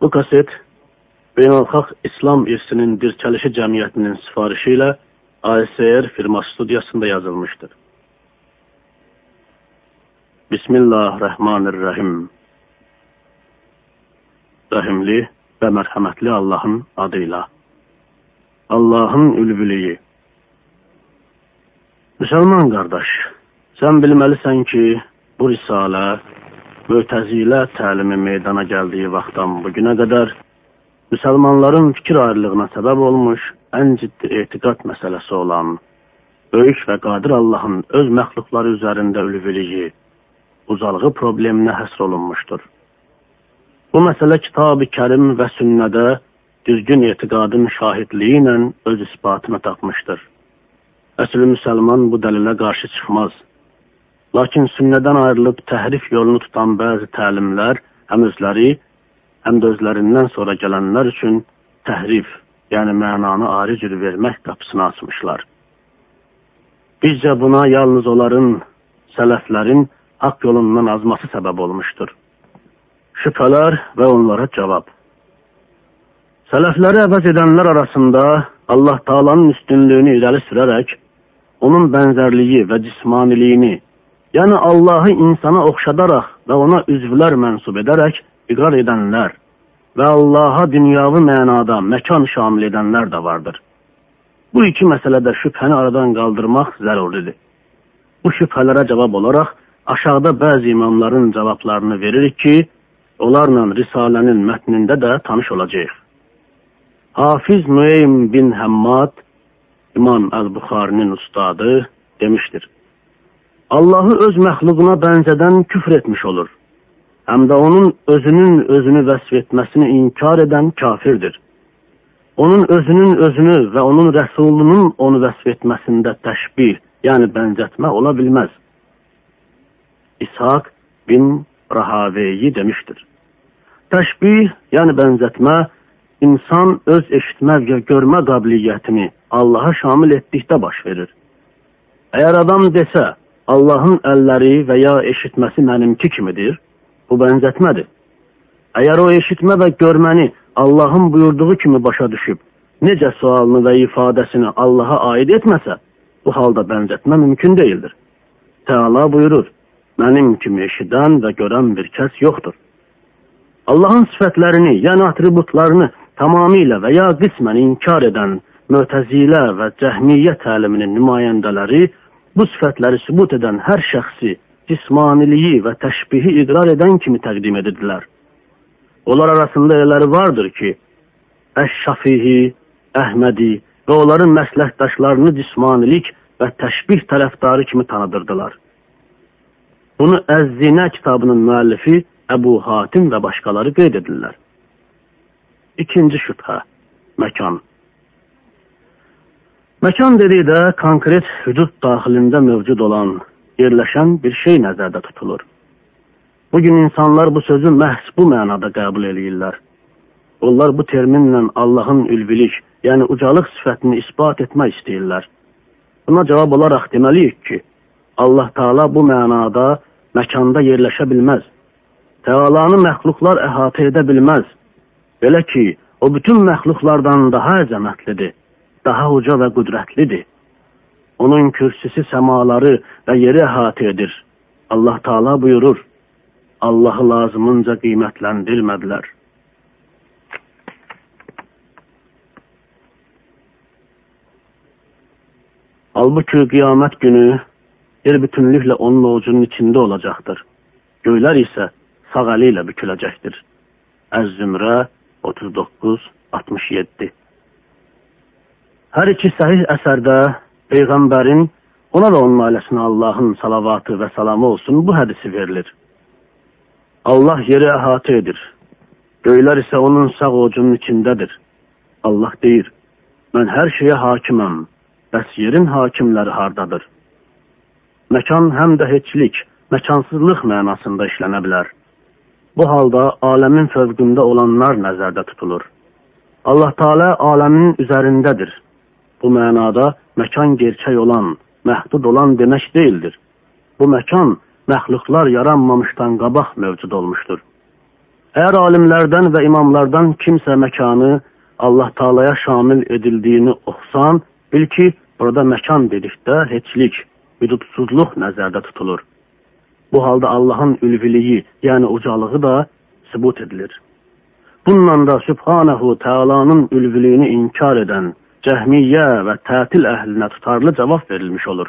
Bu kaset Beynəlxalq İslam İrsinin Dirçəlişi Cəmiyyətinin sifarişi ilə ASR firma studiyasında yazılmışdır. Bismillahirrahmanirrahim. Rəhimli və mərhəmətli Allahın adıyla. Allahın ülvülüyü. Müsəlman qardaş, sən bilməlisən ki, bu risalə Mötəzilə təlimi meydana gəldiyi vaxtdan bu günə qədər müsəlmanların fikir ayrılığına səbəb olmuş ən ciddi etiqad məsələsi olan böyük və qadir Allahın öz məxluqları üzərində ülviliyi, uzalığı probleminə həsr olunmuşdur. Bu məsələ kitab-ı kərim və sünnədə düzgün etiqadın şahidliyi ilə öz isbatını tapmışdır. Əsl müsəlman bu dəlilə qarşı çıxmaz. Lakin sünnədən ayrılıb təhrif yolunu tutan bəzi təlimlər həm özləri, həm də özlərindən sonra gələnlər üçün təhrif, yəni mənanı ayrı cür vermək qapısını açmışlar. Bizcə buna yalnız onların, sələflərin haqq yolundan azması səbəb olmuşdur. Şübhələr və onlara cavab. Sələfləri əvəz edənlər arasında Allah Taala'nın üstünlüyünü irəli sürərək, onun bənzərliyi və cismaniliyini, yəni Allahı insana oxşadaraq və ona üzvlər mənsub edərək iqrar edənlər və Allaha dünyavi mənada məkan şamil edənlər də vardır. Bu iki məsələdə şübhəni aradan qaldırmaq zəruridir. Bu şübhələrə cavab olaraq aşağıda bəzi imamların cavablarını veririk ki, onlarla Risalənin mətnində də tanış olacaq. Hafiz Müeym bin Həmmad, İmam Əl-Buxarinin ustadı demişdir. Allahı öz məxluquna bənzədən küfr etmiş olur. Həm də onun özünün özünü vəsf etməsini inkar edən kafirdir. Onun özünün özünü və onun rəsulunun onu vəsf etməsində təşbih, yəni bənzətmə ola bilməz. İshak bin Rahaveyi demiştir. Təşbih, yəni bənzətmə, insan öz eşitmə və görmə qabiliyyətini Allaha şamil etdikdə baş verir. Əgər adam desə, Allahın əlləri və ya eşitməsi mənimki kimidir, bu bənzətmədir. Əgər o eşitmə və görməni Allahın buyurduğu kimi başa düşüb, necə sualını və ifadəsini Allaha aid etməsə, bu halda bənzətmə mümkün deyildir. Teala buyurur, mənim kimi eşidən və görən bir kəs yoxdur. Allahın sifətlərini, yəni atributlarını tamamilə və ya qismən inkar edən mötəzilə və cəhmiyyə təliminin nümayəndələri bu sifətləri sübut edən hər şəxsi cismaniliyi və təşbihi iqrar edən kimi təqdim edirdilər. Onlar arasında elələri vardır ki, Əş-Şafihi, Əhmədi və onların məsləhdaşlarını cismanilik və təşbih tərəfdarı kimi tanıdırdılar. Bunu Əz-Zinə kitabının müəllifi Əbu Hatim və başqaları qeyd edirlər. İkinci şübhə, məkan. Məkan dedikdə konkret hüdud daxilində mövcud olan, yerləşən bir şey nəzərdə tutulur. Bugün insanlar bu sözü məhz bu mənada qəbul eləyirlər. Onlar bu terminlə Allahın ülvilik, yəni ucalıq sifətini isbat etmək istəyirlər. Buna cavab olaraq deməliyik ki, Allah Taala bu mənada məkanda yerləşə bilməz. Tealanı məxluqlar əhatə edə bilməz. Belə ki, o bütün məxluqlardan daha əzəmətlidir, daha uca və qüdrətlidir. Onun kürsüsü səmaları və yeri əhatə edir. Allah Taala buyurur: Allahı lazımınca qiymətləndirmədilər. Halbuki qiyamət günü yer bütünlüklə onun ovucunun içində olacaqdır. Göylər isə sağ əli ilə büküləcəkdir. Əz-Zümrə 39-67 Hər iki səhih əsərdə Peyğəmbərin ona və onun ailəsinə Allahın salavatı və salamı olsun bu hədisi verilir. Allah yeri əhatə edir. Göylər isə onun sağ ovucunun içindədir. Allah deyir, mən hər şeyə hakiməm, bəs yerin hakimləri hardadır? məkan həm də heçlik, məkansızlıq mənasında işlənə bilər. Bu halda aləmin fövqündə olanlar nəzərdə tutulur. Allah Teala aləmin üzərindədir. Bu mənada məkan gerçək olan, məhdud olan demək deyildir. Bu məkan məxluqlar yaranmamışdan qabaq mövcud olmuşdur. Əgər alimlərdən və imamlardan kimsə məkanı Allah Taalaya şamil edildiyini oxusan, bil ki, burada məkan dedikdə heçlik, hüdudsuzluq nəzərdə tutulur. Bu halda Allahın ülviliyi, yəni ucalığı da sübut edilir. Bununla da Sübhanehu Teala'nın ülvülüyünü inkar edən cəhmiyyə və tətil əhlinə tutarlı cavab verilmiş olur.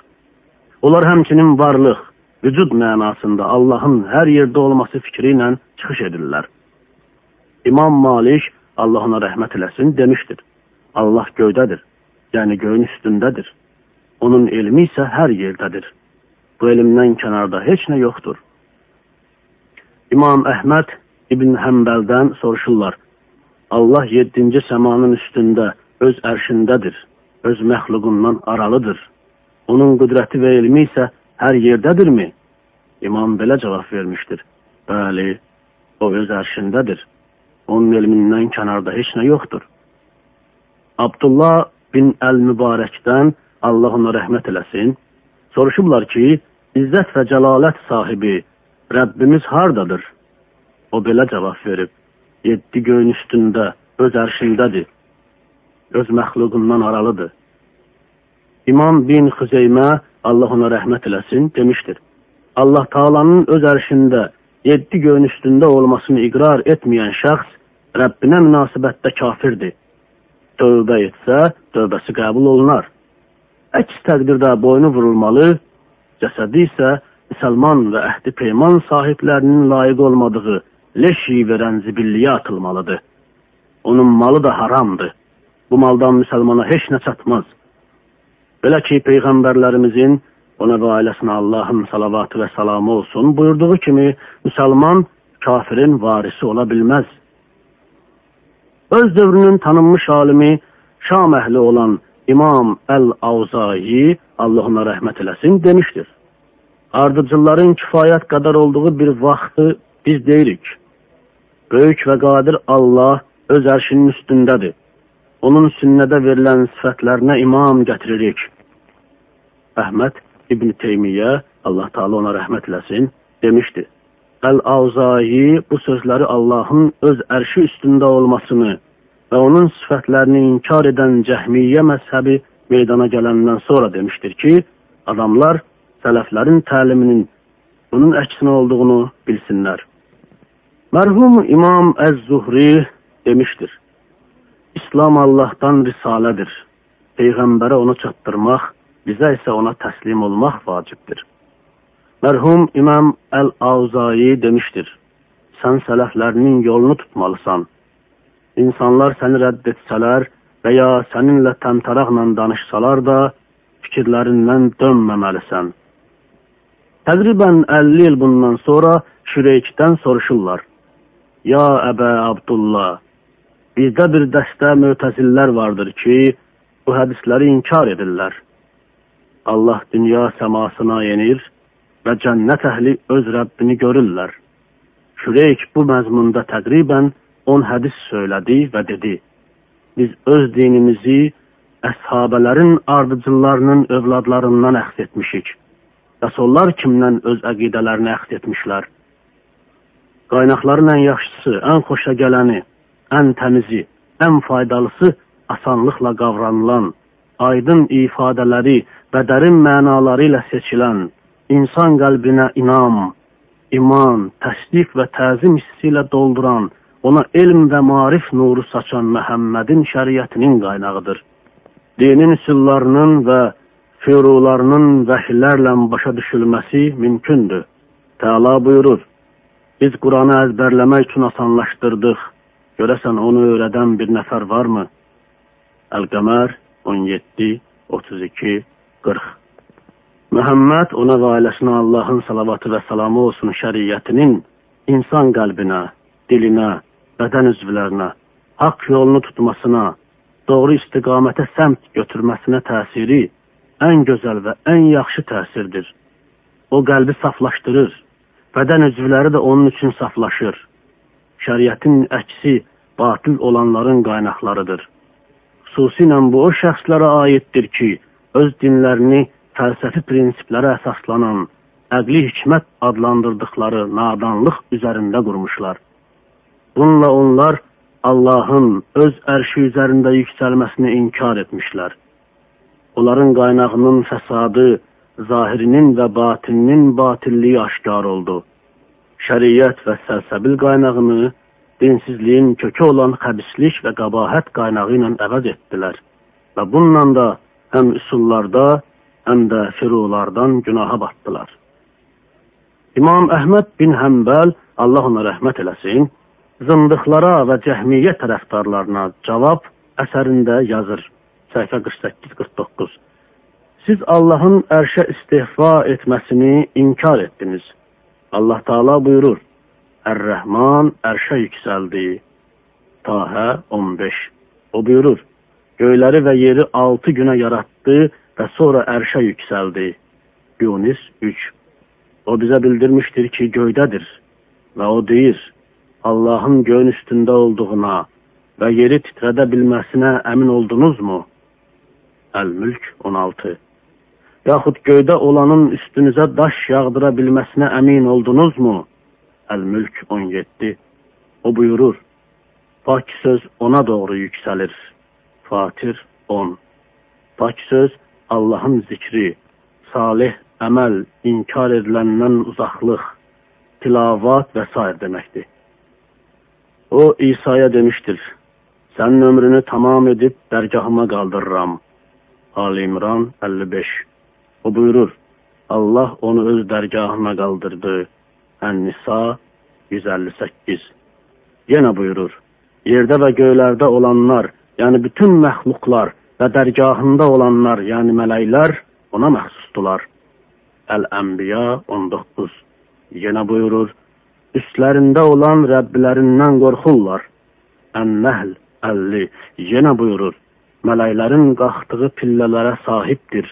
Onlar həmçinin varlıq, vücud mənasında Allahın hər yerdə olması fikri ilə çıxış edirlər. İmam Malik, Allah ona rəhmət eləsin, demişdir. Allah göydədir, yəni göyün üstündədir. Onun elmi isə hər yerdədir. Bu elmdən kənarda heç nə yoxdur. İmam Əhməd İbn Həmbəldən soruşurlar. Allah yeddinci səmanın üstündə öz ərşindədir, öz məxluqundan aralıdır. Onun qüdrəti və elmi isə hər yerdədirmi? İmam belə cavab vermişdir. Bəli, o öz ərşindədir. Onun elmindən kənarda heç nə yoxdur. Abdullah bin Əl-Mübarəkdən Allah ona rəhmət eləsin, soruşublar ki, İzzət və cəlalət sahibi Rəbbimiz hardadır? O belə cavab verib, yeddi göyün üstündə, öz ərşindədir, öz məxluqundan aralıdır. İmam bin Xüzeymə, Allah ona rəhmət eləsin, demişdir. Allah Taalanın öz ərşində, yeddi göyün üstündə olmasını iqrar etməyən şəxs Rəbbinə münasibətdə kafirdir. Tövbə etsə, tövbəsi qəbul olunar. Əks təqdirdə boynu vurulmalı, cəsədi isə müsəlman və əhdi peyman sahiblərinin layiq olmadığı leşi verən zibilliyə atılmalıdır. Onun malı da haramdır. Bu maldan müsəlmana heç nə çatmaz. Belə ki, Peyğəmbərlərimizin ona və ailəsinə Allahın salavatı və salamı olsun buyurduğu kimi, müsəlman kafirin varisi ola bilməz. Öz dövrünün tanınmış alimi, Şam əhli olan İmam Əl-Avzayi, Allah ona rəhmət eləsin, demişdir. Ardıcılların kifayət qədər olduğu bir vaxtı biz deyirik. Böyük və qadir Allah öz ərşinin üstündədir. Onun sünnədə verilən sifətlərinə imam gətiririk. Əhməd İbn Teymiyyə, Allah Taala ona rəhmət eləsin, demişdi. Əl-Avzayi bu sözləri Allahın öz ərşi üstündə olmasını və onun sifətlərini inkar edən cəhmiyyə məzhəbi meydana gələndən sonra demişdir ki, adamlar sələflərin təliminin bunun əksinə olduğunu bilsinlər. Mərhum İmam Əz-Zuhri demişdir, İslam Allahdan risalədir. Peyğəmbərə onu çatdırmaq, bizə isə ona təslim olmaq vacibdir. Mərhum İmam Əl-Avzayi demişdir, sən sələflərinin yolunu tutmalısan. İnsanlar səni rədd etsələr və ya səninlə təmtaraqla danışsalar da, fikirlərindən dönməməlisən. Təqribən 50 il bundan sonra Şüreykdən soruşurlar. Ya Əbə Abdullah, bizdə bir dəstə mötəzillər vardır ki, bu hədisləri inkar edirlər. Allah dünya səmasına yenir və cənnət əhli öz Rəbbini görürlər. Şüreyk bu məzmunda təqribən 10 hədis söylədi və dedi, biz öz dinimizi əshabələrin ardıcıllarının övladlarından əxs etmişik. Rəsullar kimdən öz əqidələrini əxs etmişlər? Qaynaqların ən yaxşısı, ən xoşa gələni, ən təmizi, ən faydalısı asanlıqla qavranılan, aydın ifadələri və dərin mənaları ilə seçilən, insan qəlbinə inam, iman, təsdiq və təzim hissi ilə dolduran, ona elm və marif nuru saçan Məhəmmədin şəriətinin qaynağıdır. Dinin üsullarının və fürularının vəhillərlə başa düşülməsi mümkündür. Teala buyurur, biz Quranı əzbərləmək üçün asanlaşdırdıq. Görəsən onu öyrədən bir nəfər varmı? Əl-Qəmər 17, 32, 40 Məhəmməd ona və ailəsinə Allahın salavatı və salamı olsun şəriyyətinin insan qəlbinə, dilinə, bədən üzvlərinə, haqq yolunu tutmasına, doğru istiqamətə səmt götürməsinə təsiri ən gözəl və ən yaxşı təsirdir. O qəlbi saflaşdırır, bədən üzvləri də onun üçün saflaşır. Şəriətin əksi batil olanların qaynaqlarıdır. Xüsusilə bu o şəxslərə aiddir ki, öz dinlərini fəlsəfi prinsiplərə əsaslanan, əqli hikmət adlandırdıqları nadanlıq üzərində qurmuşlar. Bununla onlar Allahın öz ərşi üzərində yüksəlməsini inkar etmişlər. Onların qaynağının fəsadı, zahirinin və batininin batilliyi aşkar oldu. Şəriət və səlsəbil qaynağını dinsizliyin kökü olan xəbislik və qabahət qaynağı ilə əvəz etdilər və bununla da həm üsullarda, həm də firulardan günaha batdılar. İmam Əhməd bin Həmbəl, Allah ona rəhmət eləsin, zındıqlara və cəhmiyyə tərəfdarlarına cavab əsərində yazır. Səhifə 48-49. Siz Allahın ərşə istihva etməsini inkar etdiniz. Allah Taala buyurur: Ər-Rəhman ərşə yüksəldi. Tahə 15. O buyurur: Göyləri və yeri altı günə yaratdı və sonra ərşə yüksəldi. Yunis 3 O bizə bildirmişdir ki, göydədir və o deyir, Allahın göyün üstündə olduğuna və yeri titrədə bilməsinə əmin oldunuzmu? Əl-Mülk 16 Yaxud göydə olanın üstünüzə daş yağdıra bilməsinə əmin oldunuzmu? Əl-Mülk 17 O buyurur, pak söz ona doğru yüksəlir. Fatir 10 Pak söz Allahın zikri, salih əməl, inkar ediləndən uzaqlıq, tilavat və s. deməkdir. O İsa'ya demişdir, sənin ömrünü tamam edib dərgahıma qaldırıram. Ali İmran 55 O buyurur, Allah onu öz dərgahına qaldırdı. Ən-Nisa 158 Yenə buyurur, yerdə və göylərdə olanlar yəni bütün məxluqlar və dərgahında olanlar, yəni mələklər ona məxsusdular. Əl-Ənbiya 19 Yenə buyurur, üstlərində olan Rəbbilərindən qorxurlar. Ən-Nəhl 50 Yenə buyurur, mələklərin qalxdığı pillələrə sahibdir.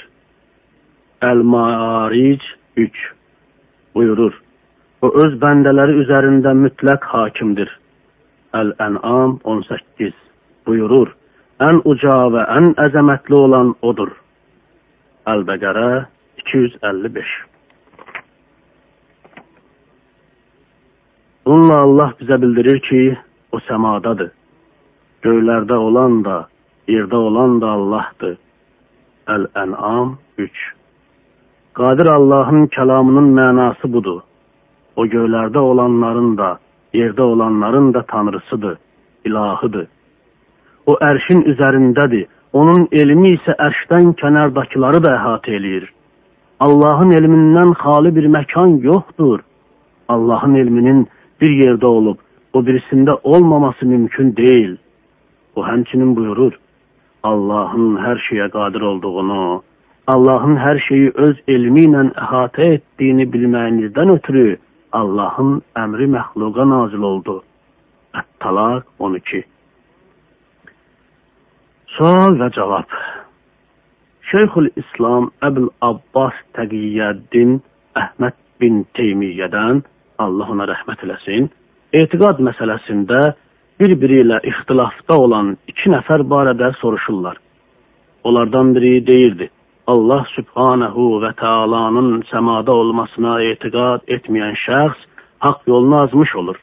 Əl-Ma'aric 3 buyurur, o öz bəndələri üzərində mütləq hakimdir. Əl-Ən'am 18 buyurur, ən uca və ən əzəmətli olan odur. Əl-Bəqərə 255 Bununla Allah bizə bildirir ki, o səmadadır. Göylərdə olan da, yerdə olan da Allahdır. Əl-Ən'am 3 Qadir Allahın kəlamının mənası budur. O göylərdə olanların da, yerdə olanların da tanrısıdır, ilahıdır. O ərşin üzərindədir. Onun elmi isə ərşdən kənardakıları da əhatə eləyir. Allahın elmindən xali bir məkan yoxdur. Allahın elminin bir yerdə olub, o birisində olmaması mümkün deyil. O həmçinin buyurur, Allahın hər şeyə qadir olduğunu, Allahın hər şeyi öz elmi ilə əhatə etdiyini bilməyinizdən ötürü Allahın əmri məxluqa nazil oldu. Ət-Talaq 12 Sual və cavab Şeyxül İslam Əbül Abbas Təqiyyəddin Əhməd bin Teymiyyədən Allah ona rəhmət eləsin, etiqad məsələsində bir-biri ilə ixtilafda olan iki nəfər barədə soruşurlar. Onlardan biri deyirdi, Allah Sübhanehu və Teala'nın səmada olmasına etiqad etməyən şəxs haqq yolunu azmış olur.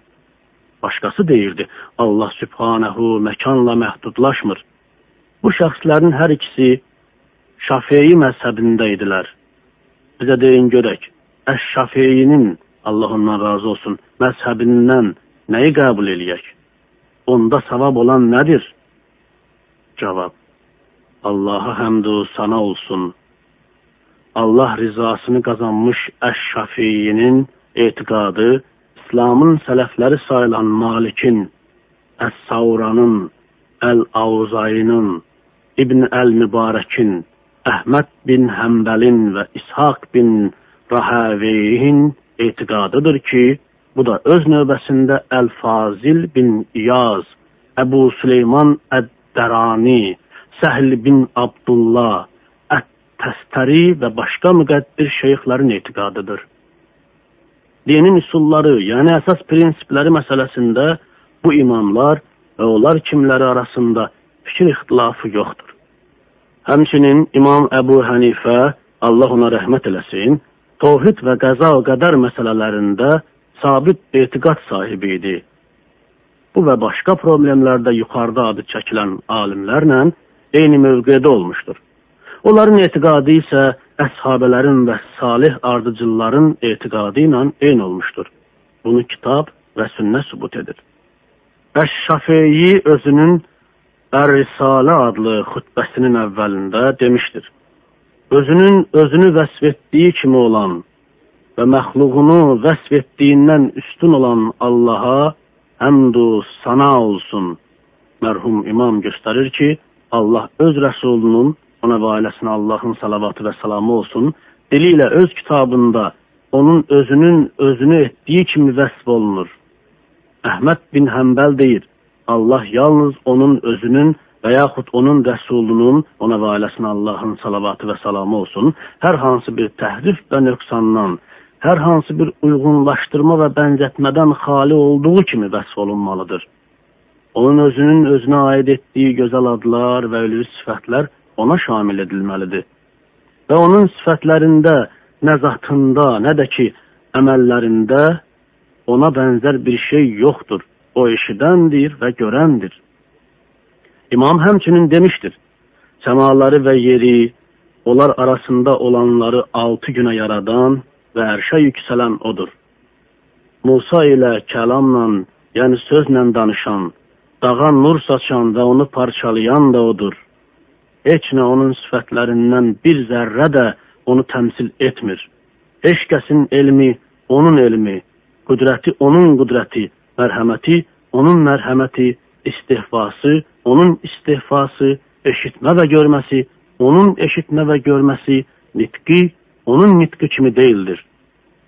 Başqası deyirdi, Allah Sübhanehu məkanla məhdudlaşmır Bu şəxslərin hər ikisi Şafii məzhəbində idilər. Bizə deyin görək, Əş-Şafiyinin, Allah ondan razı olsun, məzhəbindən nəyi qəbul eləyək? Onda savab olan nədir? Cavab, Allaha həmdu sana olsun. Allah rizasını qazanmış Əş-Şafiyinin etiqadı, İslamın sələfləri sayılan Malikin, Əs-Sauranın, Əl-Avzayının, İbn Əl-Mübarəkin, Əhməd bin Həmbəlin və İshaq bin Rahəveyhin etiqadıdır ki, bu da öz növbəsində Əl-Fazil bin İyaz, Əbu Süleyman Əd-Dərani, Səhl bin Abdullah, Ət-Təstəri və başqa müqəddir şeyxlərin etiqadıdır. Dinin üsulları, yəni əsas prinsipləri məsələsində bu imamlar və onlar kimləri arasında fikir ixtilafı yoxdur. Həmçinin İmam Əbu Hənifə, Allah ona rəhmət eləsin, tohid və qəza və qədər məsələlərində sabit etiqad sahibi idi. bu və başqa problemlərdə yuxarıda adı çəkilən alimlərlə eyni mövqedə olmuşdur. Onların etiqadı isə əshabələrin və salih ardıcılların etiqadı ilə eyni olmuşdur. Bunu kitab və sünnə sübut edir. Əş-Şafeyi özünün Ər-Risalə adlı xütbəsinin əvvəlində demişdir. Özünün özünü vəsf etdiyi kimi olan və məxluğunu vəsf etdiyindən üstün olan Allaha həmdu sana olsun. Mərhum imam göstərir ki, Allah öz rəsulunun ona və ailəsinə Allahın salavatı və salamı olsun, dili ilə öz kitabında onun özünün özünü etdiyi kimi vəsf olunur. Əhməd bin Həmbəl deyir, Allah yalnız onun özünün və yaxud onun rəsulunun, ona və ailəsinə Allahın salavatı və salamı olsun, hər hansı bir təhrif və nöqsandan, hər hansı bir uyğunlaşdırma və bənzətmədən xali olduğu kimi vəsf olunmalıdır. Onun özünün özünə aid etdiyi gözəl adlar və ölü sifətlər ona şamil edilməlidir. Və onun sifətlərində, nə zatında, nə də ki, əməllərində ona bənzər bir şey yoxdur. O eşidəndir və görəndir. İmam həmçinin demişdir, səmaları və yeri, onlar arasında olanları altı günə yaradan və ərşə yüksələn odur. Musa ilə kəlamla, yəni sözlə danışan, dağa nur saçan və onu parçalayan da odur. Heç nə onun sifətlərindən bir zərrə də onu təmsil etmir. Heç kəsin elmi onun elmi, qüdrəti onun qüdrəti, mərhəməti onun mərhəməti, istihvası onun istihvası, eşitmə və görməsi onun eşitmə və görməsi, nitqi onun nitqi kimi deyildir.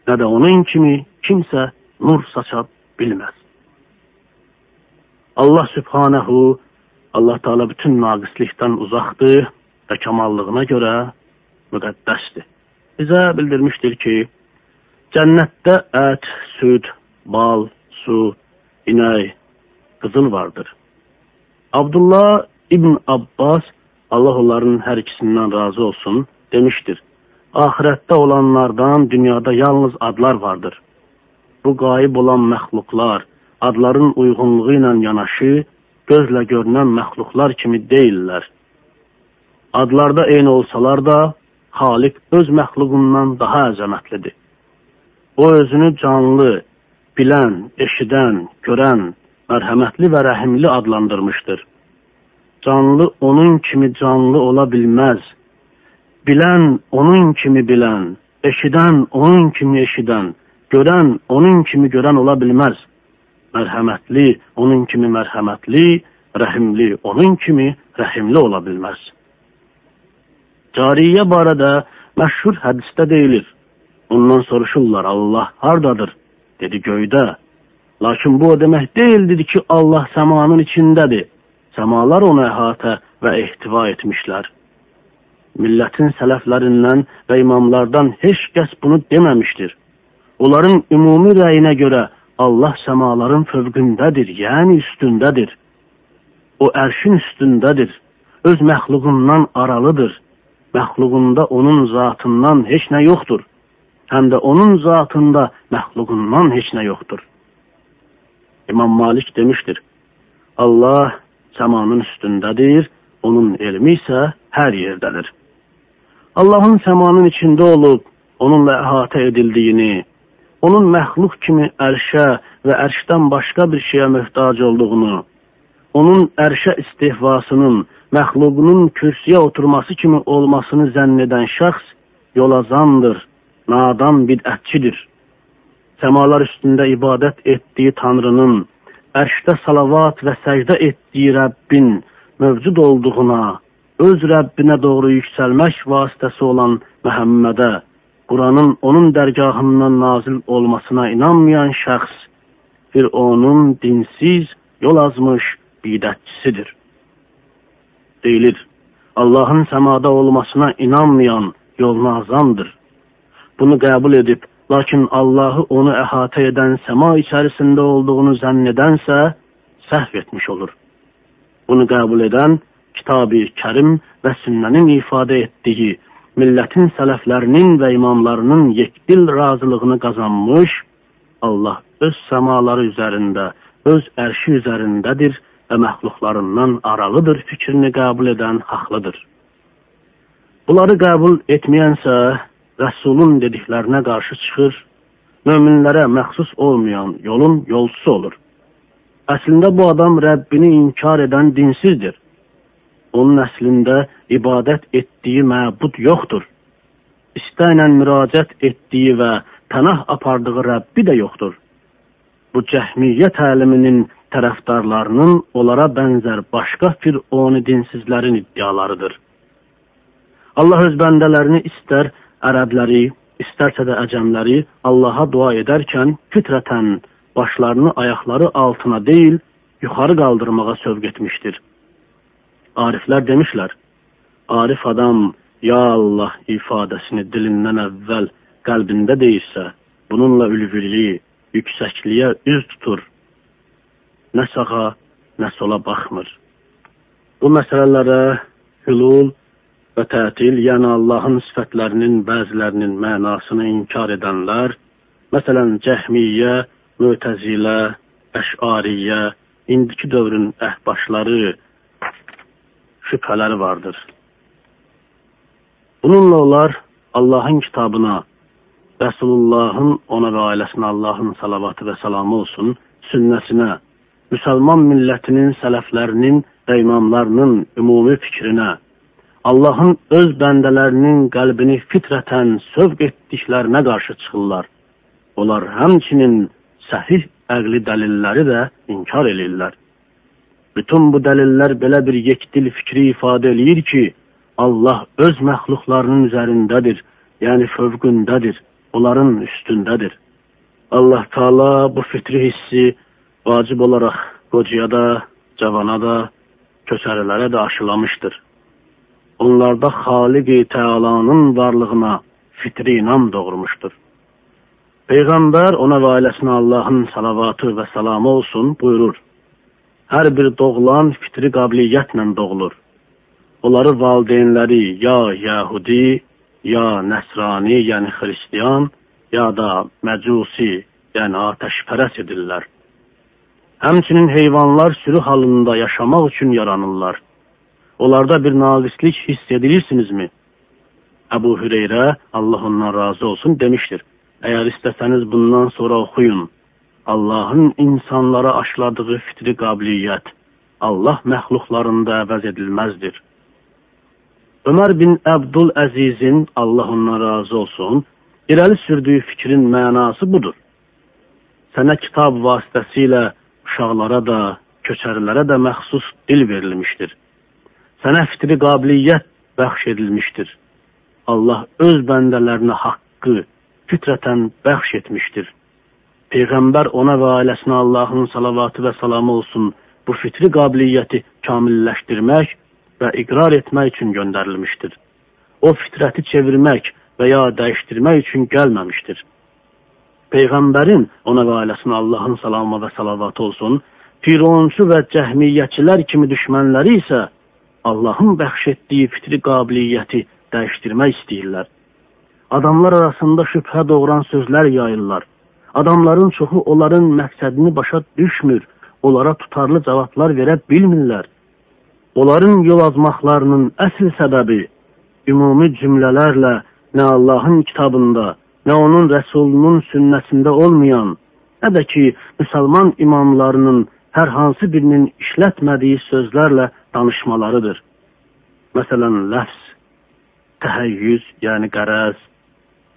Nə də onun kimi kimsə nur saça bilməz. Allah Sübhanehu, Allah Teala bütün naqislikdən uzaqdır və kamallığına görə müqəddəsdir. Bizə bildirmişdir ki, cənnətdə ət, süd, bal, su, inək, qızıl vardır. Abdullah İbn Abbas, Allah onların hər ikisindən razı olsun, demişdir. Ahirətdə olanlardan dünyada yalnız adlar vardır. Bu qayib olan məxluqlar, adların uyğunluğu ilə yanaşı gözlə görünən məxluqlar kimi deyillər. Adlarda eyni olsalar da, Xaliq öz məxluqundan daha əzəmətlidir. O özünü canlı, bilən, eşidən, görən, mərhəmətli və rəhimli adlandırmışdır. Canlı onun kimi canlı ola bilməz. Bilən onun kimi bilən, eşidən onun kimi eşidən, görən onun kimi görən ola bilməz mərhəmətli, onun kimi mərhəmətli, rəhimli, onun kimi rəhimli ola bilməz. Cariyə barədə məşhur hədisdə deyilir. Ondan soruşurlar, Allah hardadır? Dedi, göydə. Lakin bu o demək deyil, dedi ki, Allah səmanın içindədir. Səmalar onu əhatə və ehtiva etmişlər. Millətin sələflərindən və imamlardan heç kəs bunu deməmişdir. Onların ümumi rəyinə görə Allah səmaların fövqündədir, yəni üstündədir. O ərşin üstündədir, öz məxluqundan aralıdır. Məxluqunda onun zatından heç nə yoxdur. Həm də onun zatında məxluqundan heç nə yoxdur. İmam Malik demişdir, Allah səmanın üstündədir, onun elmi isə hər yerdədir. Allahın səmanın içində olub, onunla əhatə edildiyini, onun məxluq kimi ərşə və ərşdən başqa bir şeyə möhtac olduğunu, onun ərşə istihvasının, məxluqunun kürsüyə oturması kimi olmasını zənn edən şəxs yolazandır, nadan bidətçidir. Səmalar üstündə ibadət etdiyi Tanrının, ərşdə salavat və səcdə etdiyi Rəbbin mövcud olduğuna, öz Rəbbinə doğru yüksəlmək vasitəsi olan Məhəmmədə, Quranın onun dərgahından nazil olmasına inanmayan şəxs bir onun dinsiz, yol azmış bidətçisidir. Deyilir, Allahın səmada olmasına inanmayan yoluna azamdır. Bunu qəbul edib, lakin Allahı onu əhatə edən səma içərisində olduğunu zənn edənsə, səhv etmiş olur. Bunu qəbul edən kitab-ı kərim və sünnənin ifadə etdiyi millətin sələflərinin və imamlarının yekdil razılığını qazanmış, Allah öz səmaları üzərində öz ərşi üzərindədir və məxluqlarından aralıdır fikrini qəbul edən haqlıdır. Bunları qəbul etməyənsə, Rəsulun dediklərinə qarşı çıxır, möminlərə məxsus olmayan yolun yolçusu olur. Əslində bu adam Rəbbini inkar edən dinsizdir. Onun əslində ibadət etdiyi məbud yoxdur. İstəklə müraciət etdiyi və pənah apardığı Rəbbi də yoxdur. Bu cəhmiyyə təliminin tərəfdarlarının onlara bənzər başqa fironi dinsizlərin iddialarıdır. Allah öz bəndələrini istər ərəbləri, istərsə də əcəmləri Allaha dua edərkən fitrətən başlarını ayaqları altına deyil, yuxarı qaldırmağa sövq etmişdir. Ariflər demişlər, Arif adam, ya Allah ifadəsini dilindən əvvəl qəlbində deyirsə, bununla ülviliyi, yüksəkliyə üz tutur, nə sağa, nə sola baxmır. Bu məsələlərə hülul və tətil, yəni Allahın sifətlərinin bəzilərinin mənasını inkar edənlər, məsələn, Cəhmiyyə, Mötəzilə, Əşariyyə, indiki dövrün əhbaşları şübhələri vardır. Bununla onlar Allahın kitabına, Rəsulullahın ona və ailəsinə Allahın salavatı və salamı olsun, sünnəsinə, müsəlman millətinin sələflərinin və imamlarının ümumi fikrinə, Allahın öz bəndələrinin qəlbini fitrətən sövq etdiklərinə qarşı çıxırlar. Onlar həmçinin səhih əqli dəlilləri də inkar eləyirlər. Bütün bu dəlillər belə bir yekdil fikri ifadə eləyir ki, Allah öz məxluqlarının üzərindədir, yəni fövqündədir, onların üstündədir. Allah Taala bu fitri hissi vacib olaraq qocaya da, cavana da, köçərilərə də aşılamışdır onlarda Xaliq-i Teala'nın varlığına fitri inam doğurmuşdur. Peyğəmbər ona və ailəsinə Allahın salavatı və salamı olsun buyurur. Hər bir doğulan fitri qabiliyyətlə doğulur. Onları valideynləri ya Yahudi, ya Nəsrani, yəni Xristiyan, ya da Məcusi, yəni atəşpərəs edirlər. Həmçinin heyvanlar sürü halında yaşamaq üçün yaranırlar. Onlarda bir naqislik hiss edilirsinizmi? Əbu Hüreyrə, Allah ondan razı olsun, demişdir. Əgər istəsəniz bundan sonra oxuyun. Allahın insanlara aşladığı fitri qabiliyyət Allah məxluqlarında əvəz edilməzdir. Ömər bin Əbdul Əzizin, Allah ondan razı olsun, irəli sürdüyü fikrin mənası budur. Sənə kitab vasitəsilə uşaqlara da, köçərilərə də məxsus dil verilmişdir sənə fitri qabiliyyət bəxş edilmişdir. Allah öz bəndələrinə haqqı fitrətən bəxş etmişdir. Peyğəmbər ona və ailəsinə Allahın salavatı və salamı olsun bu fitri qabiliyyəti kamilləşdirmək və iqrar etmək üçün göndərilmişdir. O fitrəti çevirmək və ya dəyişdirmək üçün gəlməmişdir. Peyğəmbərin ona və ailəsinə Allahın salamı və salavatı olsun, Fironçu və cəhmiyyəçilər kimi düşmənləri isə Allahın bəxş etdiyi fitri qabiliyyəti dəyişdirmək istəyirlər. Adamlar arasında şübhə doğuran sözlər yayırlar. Adamların çoxu onların məqsədini başa düşmür, onlara tutarlı cavablar verə bilmirlər. Onların yol azmaqlarının əsl səbəbi ümumi cümlələrlə nə Allahın kitabında, nə onun rəsulunun sünnəsində olmayan, nə də ki, müsəlman imamlarının hər hansı birinin işlətmədiyi sözlərlə danışmalarıdır. Məsələn, ləfs, təhəyyüz, yəni qərəz,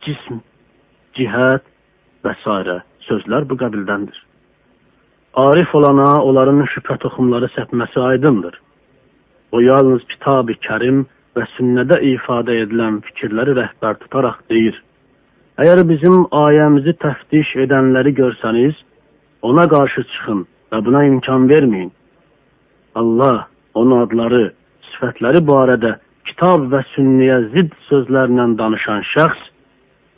cism, cihət və s. sözlər bu qabildəndir. Arif olana onların şübhə toxumları səpməsi aydındır. O yalnız kitab-ı kərim və sünnədə ifadə edilən fikirləri rəhbər tutaraq deyir. Əgər bizim ayəmizi təftiş edənləri görsəniz, ona qarşı çıxın və buna imkan verməyin. Allah onun adları, sifətləri barədə kitab və sünniyə zidd sözlərlə danışan şəxs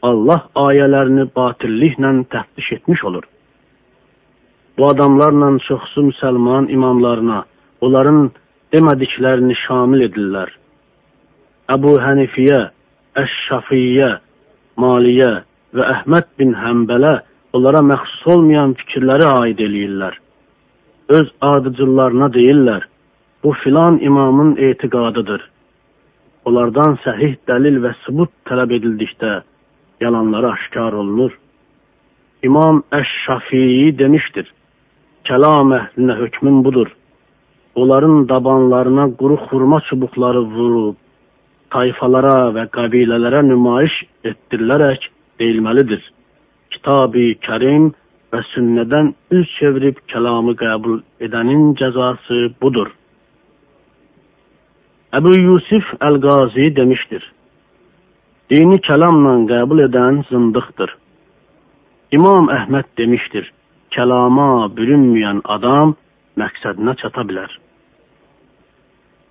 Allah ayələrini batilliklə təftiş etmiş olur. Bu adamlarla çoxsu müsəlman imamlarına onların demədiklərini şamil edirlər. Əbu Hənifiyə, Əş-Şafiyyə, Maliyyə və Əhməd bin Həmbələ onlara məxsus olmayan fikirləri aid eləyirlər. öz adıcıllarına deyirlər, bu filan imamın etiqadıdır. Onlardan səhih dəlil və sübut tələb edildikdə yalanları aşkar olunur. İmam Əş-Şafii demişdir, kəlam əhlinə hökmün budur. Onların dabanlarına quru xurma çubuqları vurub, tayfalara və qəbilələrə nümayiş etdirilərək deyilməlidir. Kitab-ı Kərim və sünnədən üz çevirib kəlamı qəbul edənin cəzası budur. Əbu Yusuf Əl-Qazi demişdir, dini kəlamla qəbul edən zındıqdır. İmam Əhməd demişdir, kəlama bürünməyən adam məqsədinə çata bilər.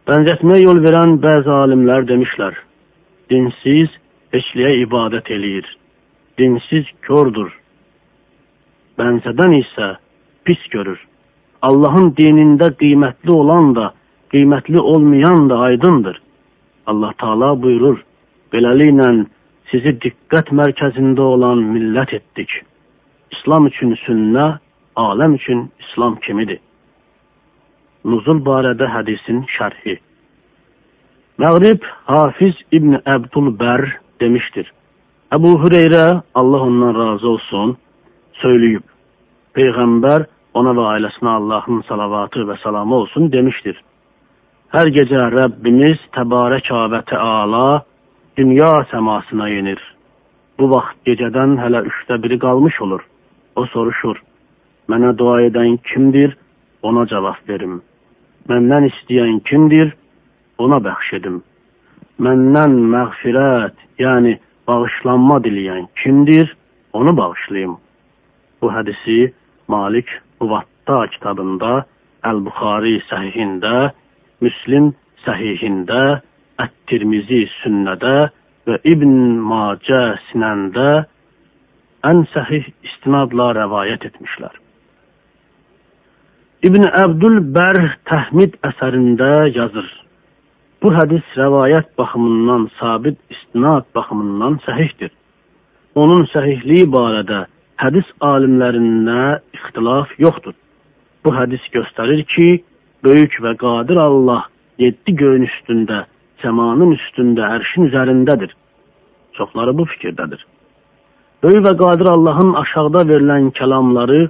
Bənzətmə yol verən bəzi alimlər demişlər, dinsiz heçliyə ibadət eləyir, dinsiz kördür, bənzədən isə pis görür. Allahın dinində qiymətli olan da, qiymətli olmayan da aydındır. Allah Taala buyurur: "Beləliklə sizi diqqət mərkəzində olan millət etdik. İslam üçün sünnə, aləm üçün İslam kimidir?" Nuzul barədə hədisin şərhi. Məğrib Hafiz İbn Əbdülbər demişdir. Əbu Hüreyrə Allah ondan razı olsun söyləyib. Peyğəmbər ona və ailəsinə Allahın salavatı və salamı olsun demişdir. Hər gecə Rəbbimiz təbarəkə və təala dünya səmasına yenir. Bu vaxt gecədən hələ üçdə biri qalmış olur. O soruşur, mənə dua edən kimdir, ona cavab verim. Məndən istəyən kimdir, ona bəxş edim. Məndən məğfirət, yəni bağışlanma diləyən kimdir, onu bağışlayım. Bu hədisi Malik Muvatta kitabında, Əl-Buxari səhihində, Müslim səhihində, Ət-Tirmizi sünnədə və İbn Macə sinəndə ən səhih istinadla rəvayət etmişlər. İbn Əbdülbər Təhmid əsərində yazır. Bu hədis rəvayət baxımından sabit istinad baxımından səhihdir. Onun səhihliyi barədə hədis alimlərində ixtilaf yoxdur. Bu hədis göstərir ki, böyük və qadir Allah yeddi göyün üstündə, səmanın üstündə, ərşin üzərindədir. Çoxları bu fikirdədir. Böyük və qadir Allahın aşağıda verilən kəlamları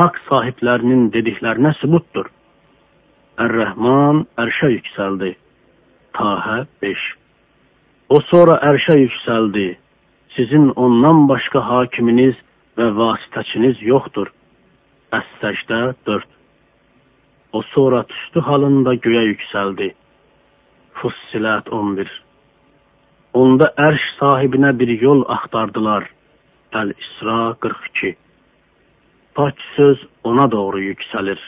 haqq sahiblərinin dediklərinə sübutdur. Ər-Rəhman ərşə yüksəldi. Tahə 5 O sonra ərşə yüksəldi. Sizin ondan başqa hakiminiz və vasitəçiniz yoxdur. Əs-Səcdə 4 O sonra tüstü halında göyə yüksəldi. Fussilət 11 Onda ərş sahibinə bir yol axtardılar. Əl-İsra 42 Pak söz ona doğru yüksəlir.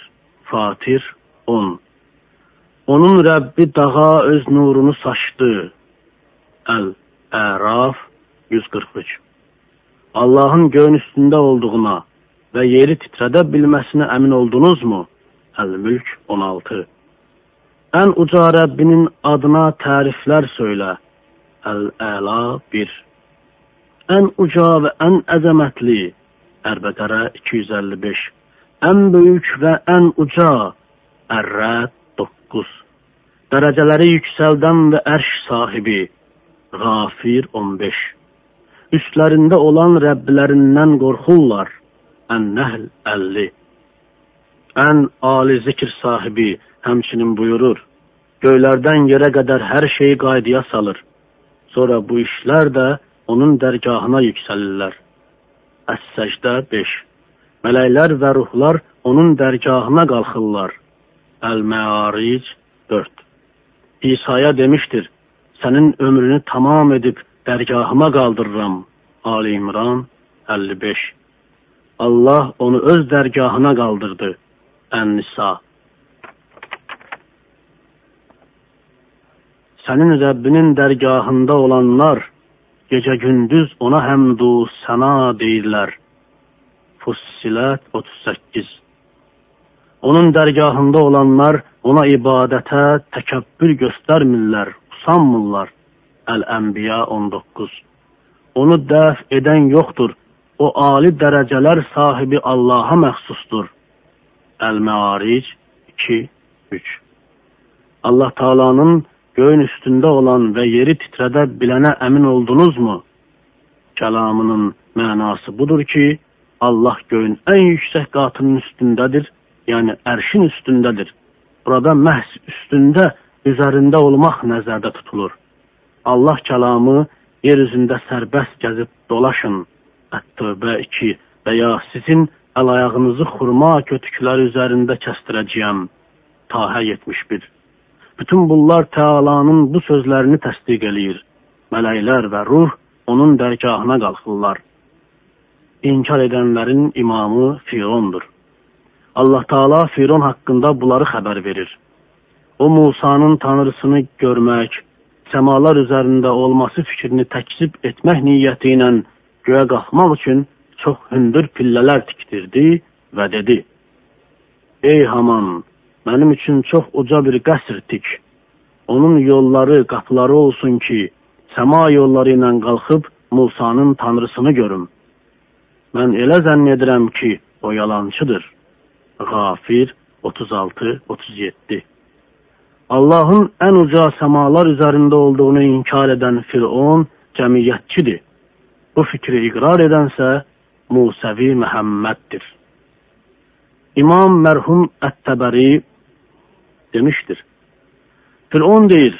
Fatir 10 Onun Rəbbi dağa öz nurunu saçdı. Əl-Əraf 143 Allahın göyün üstündə olduğuna və yeri titrədə bilməsinə əmin oldunuzmu? Əl-Mülk 16 Ən uca Rəbbinin adına təriflər söylə. Əl-Əla 1 Ən uca və ən əzəmətli. Ərbəqərə 255 Ən böyük və ən uca. Ərrəd 9 Dərəcələri yüksəldən və ərş sahibi. Qafir 15 üstlərində olan Rəbbilərindən qorxurlar. Ən-Nəhl 50 Ən ali zikr sahibi həmçinin buyurur, göylərdən yerə qədər hər şeyi qaydaya salır. Sonra bu işlər də onun dərgahına yüksəlirlər. Əs-Səcdə 5 Mələklər və ruhlar onun dərgahına qalxırlar. Əl-Məaric 4 İsa'ya demişdir, sənin ömrünü tamam edib dərgahıma qaldırıram. Ali İmran 55 Allah onu öz dərgahına qaldırdı. Ən-Nisa Sənin Rəbbinin dərgahında olanlar gecə gündüz ona həmdu səna deyirlər. Fussilət 38 Onun dərgahında olanlar ona ibadətə təkəbbür göstərmirlər, usanmırlar. Əl-Ənbiya 19 Onu dəf edən yoxdur, o ali dərəcələr sahibi Allaha məxsusdur. El-Me'aric 2 3 Allah Taala'nın göğün üstünde olan ve yeri titrede bilene emin oldunuz mu? Kelamının manası budur ki Allah göğün en yüksek katının üstündedir. Yani erşin üstündedir. Burada məhz üstünde, üzerinde olmak nəzərdə tutulur. Allah kelamı yeryüzünde serbest gezip dolaşın. Ət-Tövbə 2 veya sizin el ayağınızı xurma kötükləri üzerinde kəstirəcəyəm. Tahə 71 bütün bunlar Teala'nın bu sözlərini təsdiq eləyir. Mələklər və ruh onun dərgahına qalxırlar. İnkar edənlərin imamı Firondur. Allah Taala Firon haqqında bunları xəbər verir. O Musanın tanrısını görmək, səmalar üzərində olması fikrini təkzib etmək niyyəti ilə göyə qalxmaq üçün çox hündür pillələr tikdirdi və dedi: Ey Haman, Mənim üçün çox uca bir qəsr tik. Onun yolları, qapıları olsun ki, səma yolları ilə qalxıb Musanın tanrısını görüm. Mən elə zənn edirəm ki, o yalançıdır. Qafir 36-37 Allahın ən uca səmalar üzərində olduğunu inkar edən Firon cəmiyyətçidir. Bu fikri iqrar edənsə Musəvi Məhəmməddir. İmam mərhum Ət-Təbəri demiştir. Firon deyir,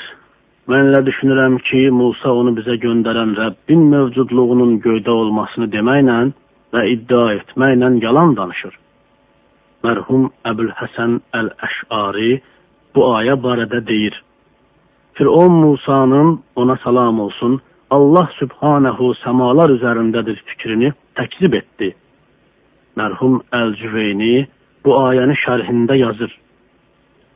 mən elə düşünürəm ki, Musa onu bizə göndərən Rəbbin mövcudluğunun göydə olmasını deməklə və iddia etməklə yalan danışır. Mərhum Əbül Həsən Əl-Əş'ari bu ayə barədə deyir. Firon Musanın ona salam olsun, Allah Sübhanehu səmalar üzərindədir fikrini təkzib etdi. Mərhum Əl-Cüveyni bu ayəni şərhində yazır.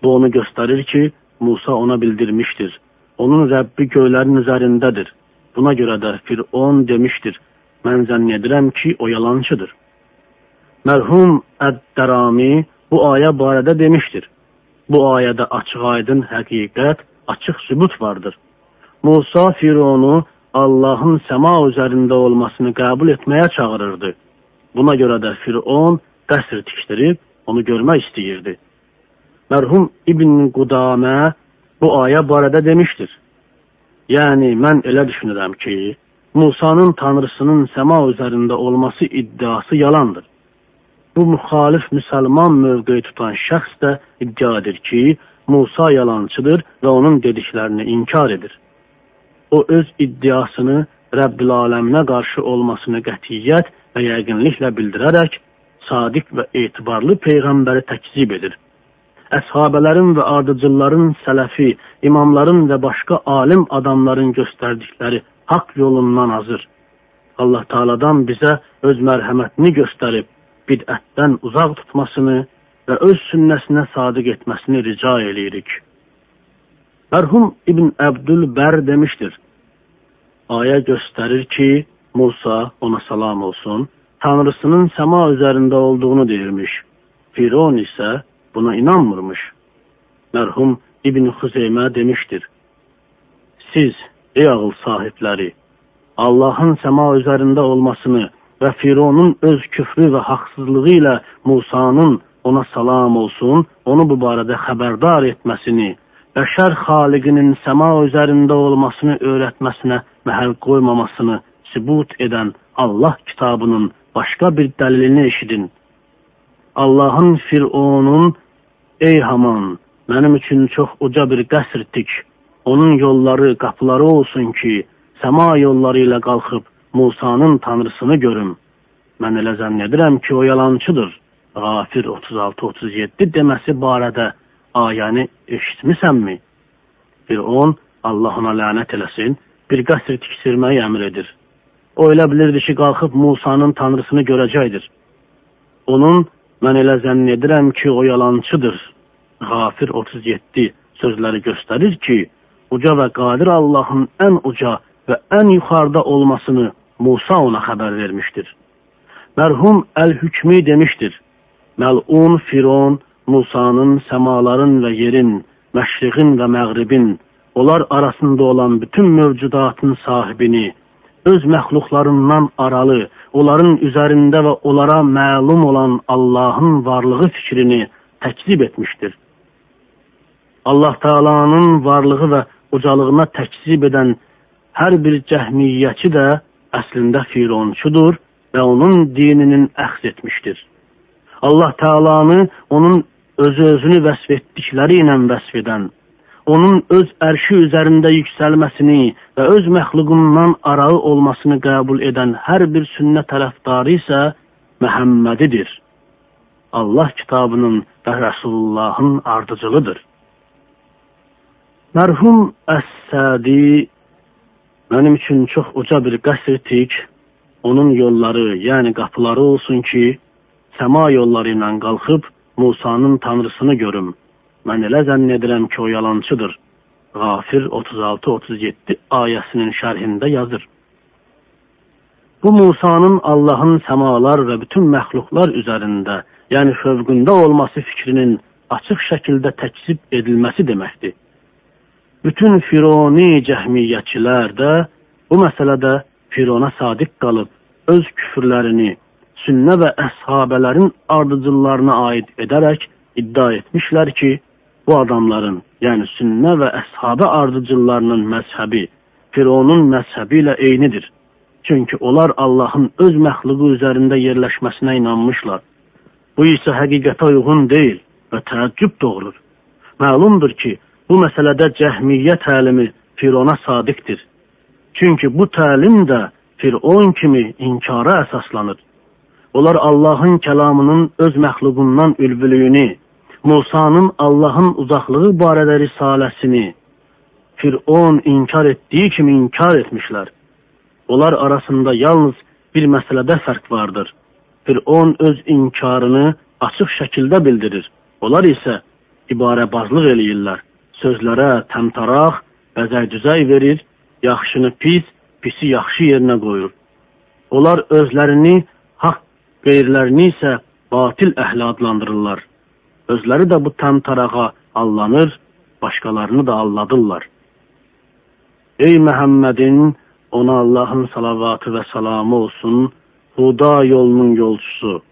Bu onu gösterir ki Musa ona bildirmiştir. Onun Rəbbi göylərin üzərindədir. Buna görə də Firon demiştir. Mən zənn edirəm ki, o yalançıdır. Mərhum Əd-Dərami bu ayə barədə demişdir. Bu ayədə açıq-aydın həqiqət, açıq sübut vardır. Musa Fironu Allahın səma üzərində olmasını qəbul etməyə çağırırdı. Buna görə də Firon qəsr tikdirib onu görmək istəyirdi. Mərhum İbn Qudamə bu ayə barədə demişdir. Yəni mən elə düşünürəm ki, Musanın tanrısının səma üzərində olması iddiası yalandır. Bu müxalif müsəlman mövqeyi tutan şəxs də iddia edir ki, Musa yalançıdır və onun dediklərini inkar edir. O öz iddiasını Rəbbil aləminə qarşı olmasını qətiyyət və yəqinliklə bildirərək sadiq və etibarlı peyğəmbəri təkzib edir əshabələrin və ardıcılların sələfi, imamların və başqa alim adamların göstərdikləri haqq yolundan azır. Allah Taaladan bizə öz mərhəmətini göstərib bidətdən uzaq tutmasını və öz sünnəsinə sadiq etməsini rica eləyirik. Mərhum İbn Əbdülbər demişdir. Ayə göstərir ki, Musa ona salam olsun, Tanrısının səma üzərində olduğunu deyirmiş. Firon isə buna inanmırmış. Mərhum İbn Xuzeymə demişdir. Siz, ey ağıl sahibləri, Allahın səma üzərində olmasını və Fironun öz küfrü və haqsızlığı ilə Musanın ona salam olsun, onu bu barədə xəbərdar etməsini, bəşər xaliqinin səma üzərində olmasını öyrətməsinə məhəl qoymamasını sübut edən Allah kitabının başqa bir dəlilini eşidin. Allahın Fironun Ey Haman, mənim üçün çox uca bir qəsr tik. Onun yolları, qapıları olsun ki, səma yolları ilə qalxıb Musanın tanrısını görüm. Mən elə zənn edirəm ki, o yalançıdır. Qafir 36-37 deməsi barədə ayəni eşitmisənmi? Bir on, Allah ona lənət eləsin, bir qəsr tiksirməyi əmr edir. O elə bilirdi ki, qalxıb Musanın tanrısını görəcəkdir. Onun Mən elə zənn edirəm ki, o yalançıdır. Qafir 37 sözləri göstərir ki, uca və qadir Allahın ən uca və ən yuxarıda olmasını Musa ona xəbər vermişdir. Mərhum Əl-Hükmi demişdir, Məlun Firon Musanın səmaların və yerin, məşriqin və məğribin, onlar arasında olan bütün mövcudatın sahibini, öz məxluqlarından aralı, onların üzərində və onlara məlum olan Allahın varlığı fikrini təkzib etmişdir. Allah Taala'nın varlığı və ucalığına təkzib edən hər bir cəhmiyyəçi də əslində Fironçudur və onun dininin əxz etmişdir. Allah Taala'nı onun özü özünü vəsf etdikləri ilə vəsf edən, onun öz ərşi üzərində yüksəlməsini və öz məxluqundan arağı olmasını qəbul edən hər bir sünnə tərəfdarı isə Məhəmmədidir. Allah kitabının və Rəsulullahın ardıcılıdır. Mərhum Əs-Sədi mənim üçün çox uca bir qəsr tik, onun yolları, yəni qapıları olsun ki, səma yolları ilə qalxıb Musanın tanrısını görüm. Mən elə zənn edirəm ki, o yalançıdır. Qafir 36-37 ayəsinin şərhində yazır. Bu Musanın Allahın səmalar və bütün məxluqlar üzərində, yəni fövqündə olması fikrinin açıq şəkildə təkzib edilməsi deməkdir. Bütün Fironi cəhmiyyəçilər də bu məsələdə Firona sadiq qalıb öz küfürlərini, sünnə və əshabələrin ardıcıllarına aid edərək iddia etmişlər ki, bu adamların, yəni sünnə və əshabə ardıcıllarının məzhəbi Fironun məzhəbi ilə eynidir. Çünki onlar Allahın öz məxluqu üzərində yerləşməsinə inanmışlar. Bu isə həqiqətə uyğun deyil və təəccüb doğurur. Məlumdur ki, bu məsələdə cəhmiyyə təlimi Firona sadiqdir. Çünki bu təlim də Firon kimi inkara əsaslanır. Onlar Allahın kəlamının öz məxluqundan ülvülüyünü, Musanın Allahın uzaqlığı barədə risaləsini Firon inkar etdiyi kimi inkar etmişlər. Onlar arasında yalnız bir məsələdə fərq vardır. Firon öz inkarını açıq şəkildə bildirir. Onlar isə ibarəbazlıq eləyirlər. Sözlərə təmtaraq, bəzək-düzək verir, yaxşını pis, pisi yaxşı yerinə qoyur. Onlar özlərini qeyrilərini isə batil əhli adlandırırlar. Özləri də bu təmtarağa allanır, başqalarını da alladırlar. Ey Məhəmmədin, ona Allahın salavatı və salamı olsun, Huda yolunun yolçusu.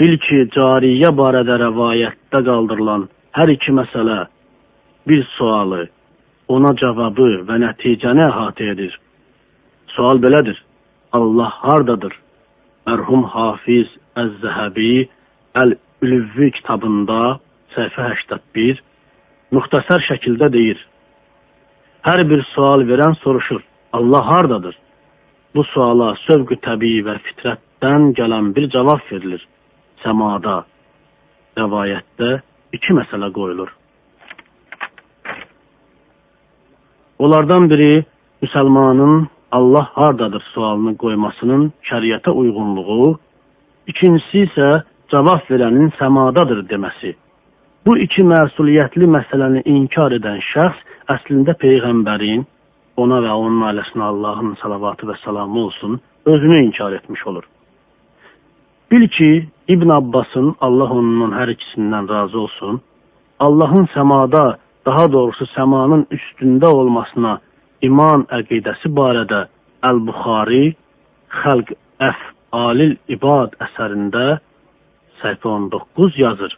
Bil ki, cariyə barədə rəvayətdə qaldırılan hər iki məsələ, bir sualı, ona cavabı və nəticəni əhatə edir. Sual belədir, Allah hardadır? mərhum Hafiz Əz-Zəhəbi Əl-Ülüvvi kitabında səhifə 81 müxtəsər şəkildə deyir. Hər bir sual verən soruşur, Allah hardadır? Bu suala sövqü təbii və fitrətdən gələn bir cavab verilir. Səmada, rəvayətdə iki məsələ qoyulur. Onlardan biri müsəlmanın Allah hardadır sualını qoymasının şəriətə uyğunluğu, ikincisi isə cavab verənin səmadadır deməsi. Bu iki məsuliyyətli məsələni inkar edən şəxs əslində Peyğəmbərin, ona və onun ailəsinə Allahın salavatı və salamı olsun, özünü inkar etmiş olur. Bil ki, İbn Abbasın, Allah onunla hər ikisindən razı olsun, Allahın səmada, daha doğrusu səmanın üstündə olmasına iman əqidəsi barədə Əl-Buxari Xəlq Əf'alil İbad əsərində səhifə 19 yazır.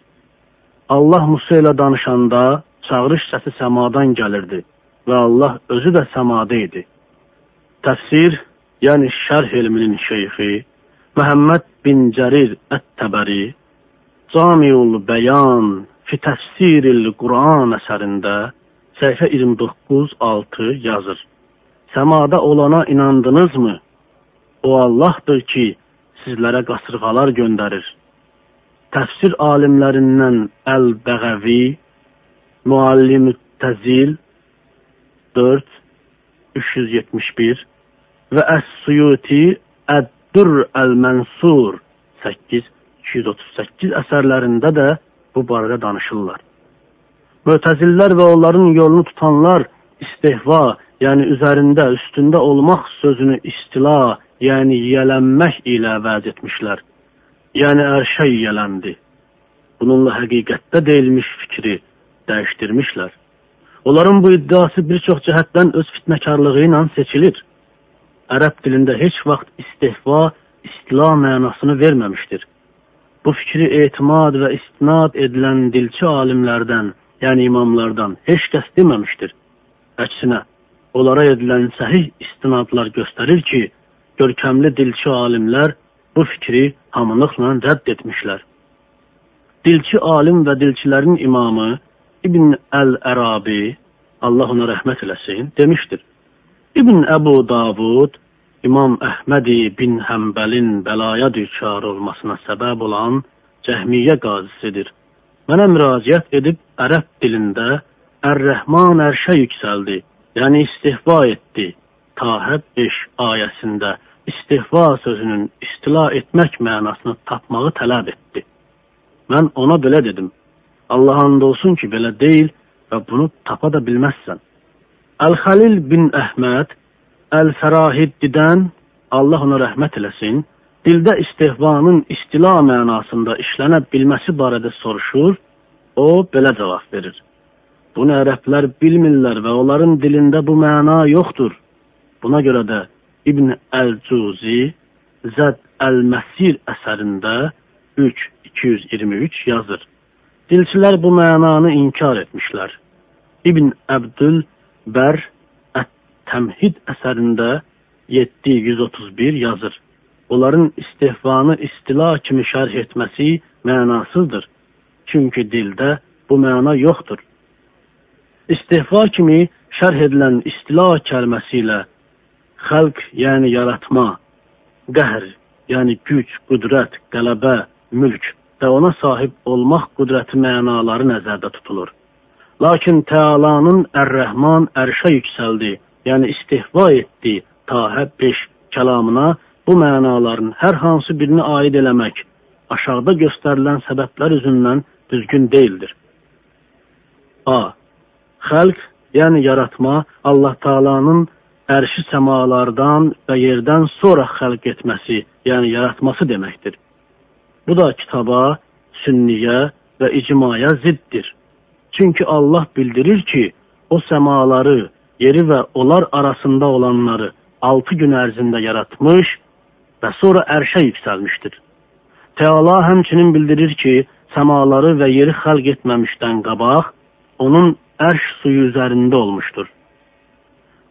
Allah Musa ilə danışanda çağırış səsi səmadan gəlirdi və Allah özü də səmada idi. Təfsir, yəni şərh elminin şeyxi Məhəmməd bin Cərir Ət-Təbəri Camiul Bəyan fi təfsiril Quran əsərində səhifə 29-6 yazır. Səmada olana inandınızmı? O Allahdır ki, sizlərə qasırğalar göndərir. Təfsir alimlərindən Əl-Bəğəvi, Muallim Təzil 4 371 və Əs-Suyuti Əd-Dur Əl-Mənsur 8 238 əsərlərində də bu barədə danışırlar. Mötəzillər və onların yolunu tutanlar istehva, yəni üzərində, üstündə olmaq sözünü istila, yəni yiyələnmək ilə vəz etmişlər. Yəni ərşə yiyələndi. Bununla həqiqətdə deyilmiş fikri dəyişdirmişlər. Onların bu iddiası bir çox cəhətdən öz fitnəkarlığı ilə seçilir. Ərəb dilində heç vaxt istehva, istila mənasını verməmişdir. bu fikri etimad və istinad edilən dilçi alimlərdən, yəni imamlardan heç kəs deməmişdir. Əksinə, onlara edilən səhih istinadlar göstərir ki, görkəmli dilçi alimlər bu fikri hamılıqla rədd etmişlər. Dilçi alim və dilçilərin imamı İbn Əl-Ərabi, Allah ona rəhmət eləsin, demişdir. İbn Əbu Davud İmam Əhmədi bin Həmbəlin bəlaya düçar olmasına səbəb olan cəhmiyyə qazisidir. Mənə müraciət edib ərəb dilində Ər-Rəhman ərşə yüksəldi, yəni istihva etdi. Tahəb 5 ayəsində istihva sözünün istila etmək mənasını tapmağı tələb etdi. Mən ona belə dedim. Allah and olsun ki, belə deyil və bunu tapa da bilməzsən. Əl-Xəlil bin Əhməd Əl-Fərahiddidən Allah ona rəhmət eləsin, dildə istehvanın istila mənasında işlənə bilməsi barədə soruşur, o belə cavab verir. Bunu ərəblər bilmirlər və onların dilində bu məna yoxdur. Buna görə də İbn Əl-Cuzi Zəd Əl-Məsir əsərində 3-223 yazır. Dilçilər bu mənanı inkar etmişlər. İbn Əbdül Bər Təmhid əsərində 731 yazır. Onların istehvanı istila kimi şərh etməsi mənasızdır. Çünki dildə bu məna yoxdur. İstihva kimi şərh edilən istila kəlməsi ilə xalq, yəni yaratma, qəhr, yəni güc, qüdrət, qələbə, mülk və ona sahib olmaq qüdrəti mənaları nəzərdə tutulur. Lakin Təalanın Ər-Rəhman ərşə yüksəldi yəni istihva etdi Tahə 5 kəlamına bu mənaların hər hansı birini aid eləmək aşağıda göstərilən səbəblər üzündən düzgün deyildir. A. Xəlq, yəni yaratma Allah Taala'nın ərşi səmalardan və yerdən sonra xəlq etməsi, yəni yaratması deməkdir. Bu da kitaba, sünniyə və icmaya ziddir. Çünki Allah bildirir ki, o səmaları, yeri və onlar arasında olanları altı gün ərzində yaratmış və sonra ərşə yüksəlmişdir. Teala həmçinin bildirir ki, səmaları və yeri xəlq etməmişdən qabaq, onun ərş suyu üzərində olmuşdur.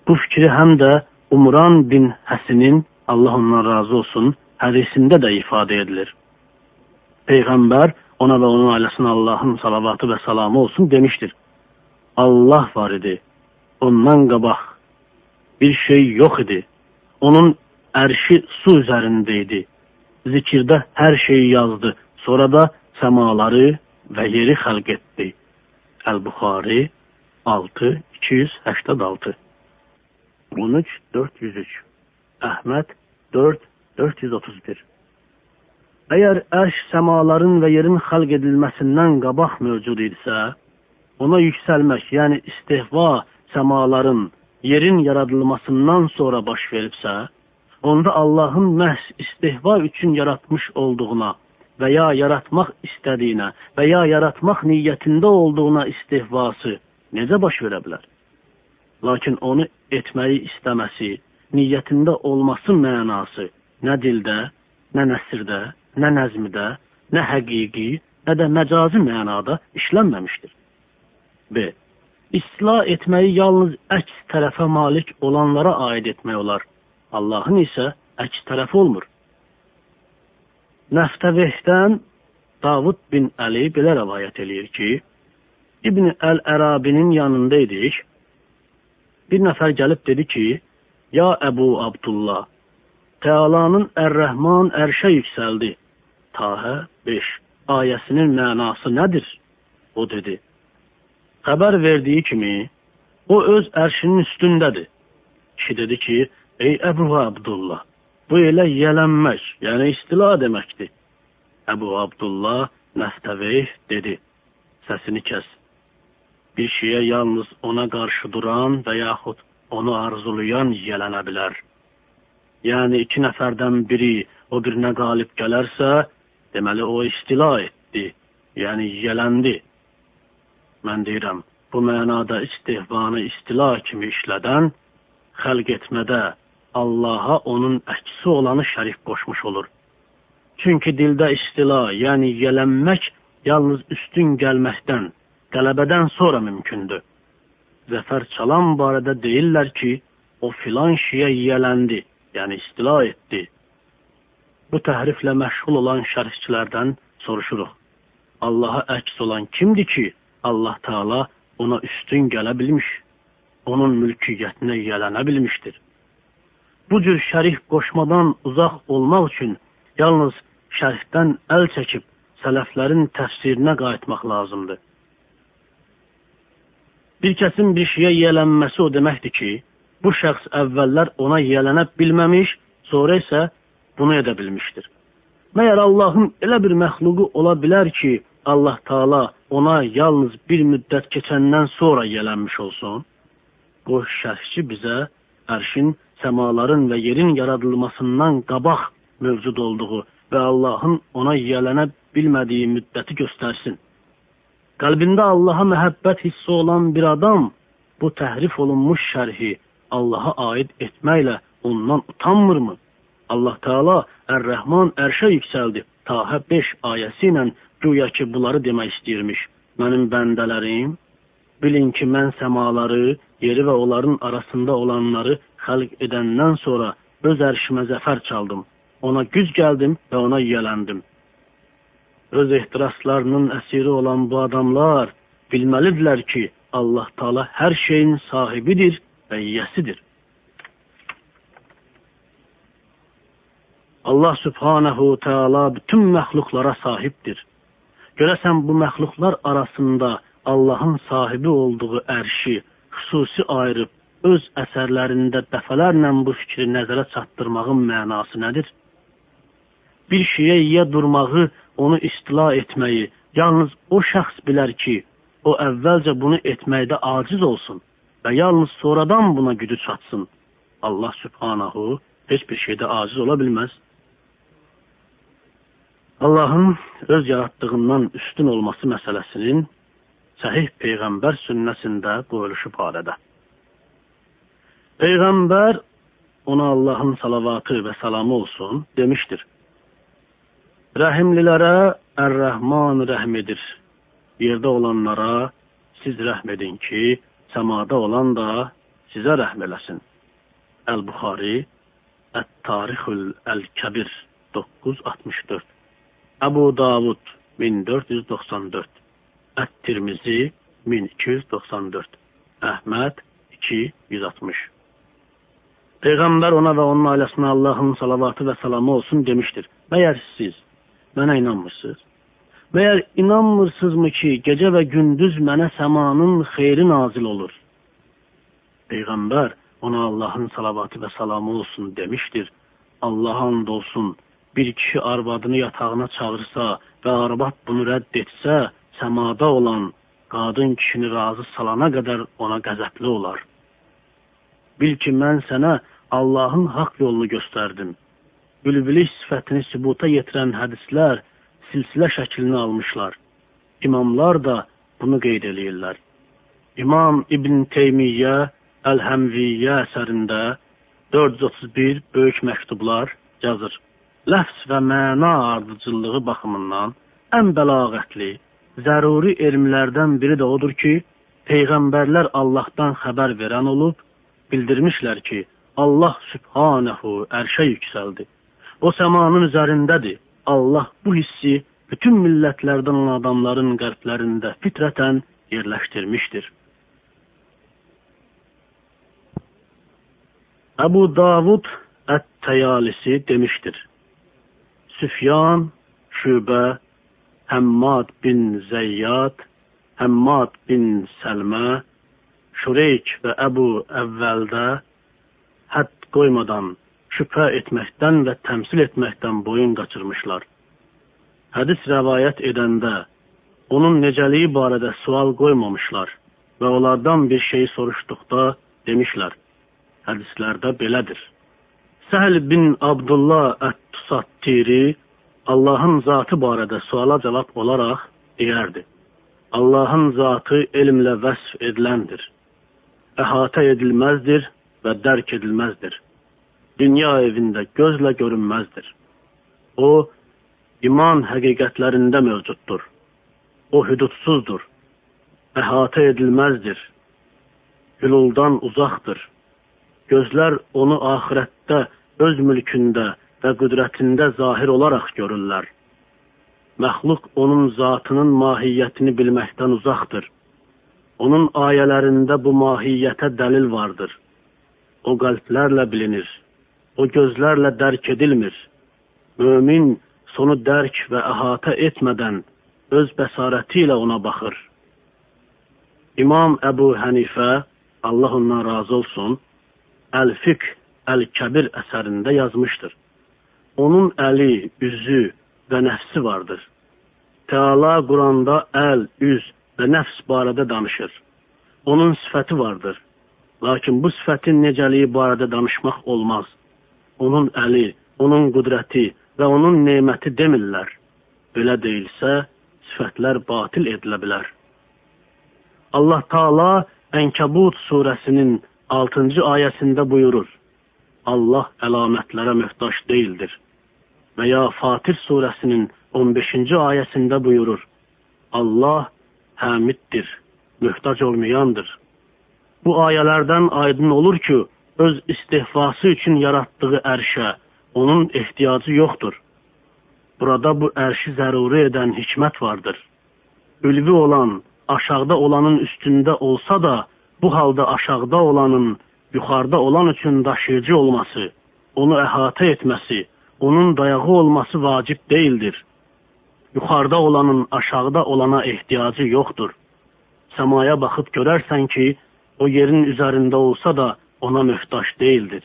Bu fikri həm də Umran bin Həsinin, Allah ondan razı olsun, hədisində də ifadə edilir. Peyğəmbər ona və onun ailəsinə Allahın salavatı və salamı olsun demişdir. Allah var idi, ondan qabaq bir şey yox idi. Onun ərşi su üzərində idi. Zikirdə hər şeyi yazdı. Sonra da səmaları və yeri xəlq etdi. Əl-Buxari 6 286 13 403 Əhməd 4 431 Əgər ərş səmaların və yerin xəlq edilməsindən qabaq mövcud idisə, ona yüksəlmək, yəni istihva səmaların, yerin yaradılmasından sonra baş veribsə, onda Allahın məhz istihva üçün yaratmış olduğuna və ya yaratmaq istədiyinə və ya yaratmaq niyyətində olduğuna istihvası necə baş verə bilər? Lakin onu etməyi istəməsi, niyyətində olması mənası nə dildə, nə nəsirdə, nə nəzmidə, nə həqiqi, nə də məcazi mənada işlənməmişdir. B. İslah etməyi yalnız əks tərəfə malik olanlara aid etmək olar. Allahın isə əks tərəfi olmur. Nəftəvehdən Davud bin Əli belə rəvayət eləyir ki, İbn Əl-Ərabinin yanında idik. Bir nəfər gəlib dedi ki, Ya Əbu Abdullah, Tealanın Ər-Rəhman ərşə yüksəldi. Tahə 5 ayəsinin mənası nədir? O dedi, xəbər verdiyi kimi, o öz ərşinin üstündədir. Kişi dedi ki, ey Əbu Abdullah, bu elə yələnmək, yəni istila deməkdir. Əbu Abdullah Nəftəveyh dedi, səsini kəs. Bir şeyə yalnız ona qarşı duran və yaxud onu arzulayan yələnə bilər. Yəni iki nəfərdən biri o birinə qalib gələrsə, deməli o istila etdi, yəni yələndi. Mən deyirəm, bu mənada istihvanı istila kimi işlədən xəlq etmədə Allaha onun əksi olanı şərif qoşmuş olur. Çünki dildə istila, yəni yələnmək yalnız üstün gəlməkdən, qələbədən sonra mümkündür. Zəfər çalan barədə deyirlər ki, o filan şiyə yiyələndi, yəni istila etdi. Bu təhriflə məşğul olan şərhçilərdən soruşuruq. Allaha əks olan kimdir ki, Allah Taala ona üstün gələ bilmiş, onun mülkiyyətinə yiyələnə bilmişdir. Bu cür şərih qoşmadan uzaq olmaq üçün yalnız şərhdən əl çəkib sələflərin təfsirinə qayıtmaq lazımdır. Bir kəsin bir şeyə yiyələnməsi o deməkdir ki, bu şəxs əvvəllər ona yiyələnə bilməmiş, sonra isə bunu edə bilmişdir. Məyər Allahın elə bir məxluqu ola bilər ki, Allah Taala ona yalnız bir müddət keçəndən sonra yiyələnmiş olsun? Bu şərhçi bizə ərşin, səmaların və yerin yaradılmasından qabaq mövcud olduğu və Allahın ona yiyələnə bilmədiyi müddəti göstərsin. Qəlbində Allaha məhəbbət hissi olan bir adam bu təhrif olunmuş şərhi Allaha aid etməklə ondan utanmırmı? Allah Teala Ər-Rəhman ərşə yüksəldi. Tahə 5 ayəsi ilə güya ki, bunları demək istəyirmiş. Mənim bəndələrim, bilin ki, mən səmaları, yeri və onların arasında olanları xəlq edəndən sonra öz ərşimə zəfər çaldım. Ona güc gəldim və ona yiyələndim öz ehtiraslarının əsiri olan bu adamlar bilməlidirlər ki, Allah Taala hər şeyin sahibidir və yiyəsidir. Allah Subhanahu Taala bütün məxluqlara sahibdir. Görəsən bu məxluqlar arasında Allahın sahibi olduğu ərşi xüsusi ayırıb öz əsərlərində dəfələrlə bu fikri nəzərə çatdırmağın mənası nədir? Bir şeyə yiyə durmağı onu istila etməyi yalnız o şəxs bilər ki, o əvvəlcə bunu etməkdə aciz olsun və yalnız sonradan buna gücü çatsın. Allah Subhanahu heç bir şeydə aciz ola bilməz. Allahın öz yaratdığından üstün olması məsələsinin səhih peyğəmbər sünnəsində qoyuluşu barədə. Peyğəmbər ona Allahın salavatı və salamı olsun demişdir. Rəhimlilərə Ər-Rəhman rəhm edir. Yerdə olanlara siz rəhm edin ki, səmada olan da sizə rəhm eləsin. Əl-Buxari Ət-Tarixül Əl-Kəbir 964 Əbu Davud 1494 Ət-Tirmizi 1294 Əhməd 260 Peyğəmbər ona və onun ailəsinə Allahın salavatı və salamı olsun demişdir. Məyər siz Mənə inanmırsınız? Məyər inanmırsınızmı ki, gecə və gündüz mənə səmanın xeyri nazil olur? Peyğəmbər ona Allahın salavatı və salamı olsun demişdir. Allah and olsun, bir kişi arvadını yatağına çağırsa və arvad bunu rədd etsə, səmada olan qadın kişini razı salana qədər ona qəzəbli olar. Bil ki, mən sənə Allahın haqq yolunu göstərdim bülbülük sifətini sübuta yetirən hədislər silsilə şəklini almışlar. İmamlar da bunu qeyd eləyirlər. İmam İbn Teymiyyə Əl-Həmviyyə əsərində 431 böyük məktublar yazır. Ləfs və məna ardıcıllığı baxımından ən bəlağətli, zəruri elmlərdən biri də odur ki, peyğəmbərlər Allahdan xəbər verən olub, bildirmişlər ki, Allah Sübhanehu ərşə yüksəldi. O səmanın üzərindədir. Allah bu hissi bütün millətlərdən olan adamların qəlblərində fitrətən yerləşdirmişdir. Əbu Davud Ət-Təyalisi demişdir. Süfyan, Şübə, Həmmad bin Zəyyad, Həmmad bin Səlmə, Şureyk və Əbu əvvəldə hədd qoymadan şübhə etməkdən və təmsil etməkdən boyun qaçırmışlar. Hədis rəvayət edəndə onun necəliyi barədə sual qoymamışlar və onlardan bir şey soruşduqda demişlər, hədislərdə belədir. Səhl bin Abdullah Ət-Tusattiri Allahın zatı barədə suala cavab olaraq deyərdi. Allahın zatı elmlə vəsf ediləndir. Əhatə edilməzdir və dərk edilməzdir dünya evində gözlə görünməzdir. O, iman həqiqətlərində mövcuddur. O hüdudsuzdur, əhatə edilməzdir, hüluldan uzaqdır. Gözlər onu axirətdə öz mülkündə və qüdrətində zahir olaraq görürlər. Məxluq onun zatının mahiyyətini bilməkdən uzaqdır. Onun ayələrində bu mahiyyətə dəlil vardır. O qəlblərlə bilinir. O gözlərlə dərk edilmir. Mömin sonu dərk və əhatə etmədən öz bəsarəti ilə ona baxır. İmam Əbu Hənifə, Allah ondan razı olsun, Əl-Fiqh Əl-Kəbir əsərində yazmışdır. Onun əli, üzü və nəfsi vardır. Teala Quranda əl, üz və nəfs barədə danışır. Onun sifəti vardır. Lakin bu sifətin necəliyi barədə danışmaq olmaz. Onun əli, onun qüdrəti və onun neməti demirlər. Belə deyilsə, sifətlər batil edilə bilər. Allah Taala Ənkəbut surəsinin 6-cı ayəsində buyurur: Allah əlamətlərə möhtac deyildir. Və ya Fatir surəsinin 15-ci ayəsində buyurur: Allah həmiddir, möhtac olmayandır. Bu ayələrdən aydın olur ki, öz istehvası üçün yaratdığı ərşə onun ehtiyacı yoxdur. Burada bu ərşi zəruri edən hikmət vardır. Ülvi olan aşağıda olanın üstündə olsa da, bu halda aşağıda olanın yuxarıda olan üçün daşıyıcı olması, onu əhatə etməsi, onun dayağı olması vacib deyildir. Yuxarıda olanın aşağıda olana ehtiyacı yoxdur. Səmaya baxıb görərsən ki, o yerin üzərində olsa da ona möhtac deyildir.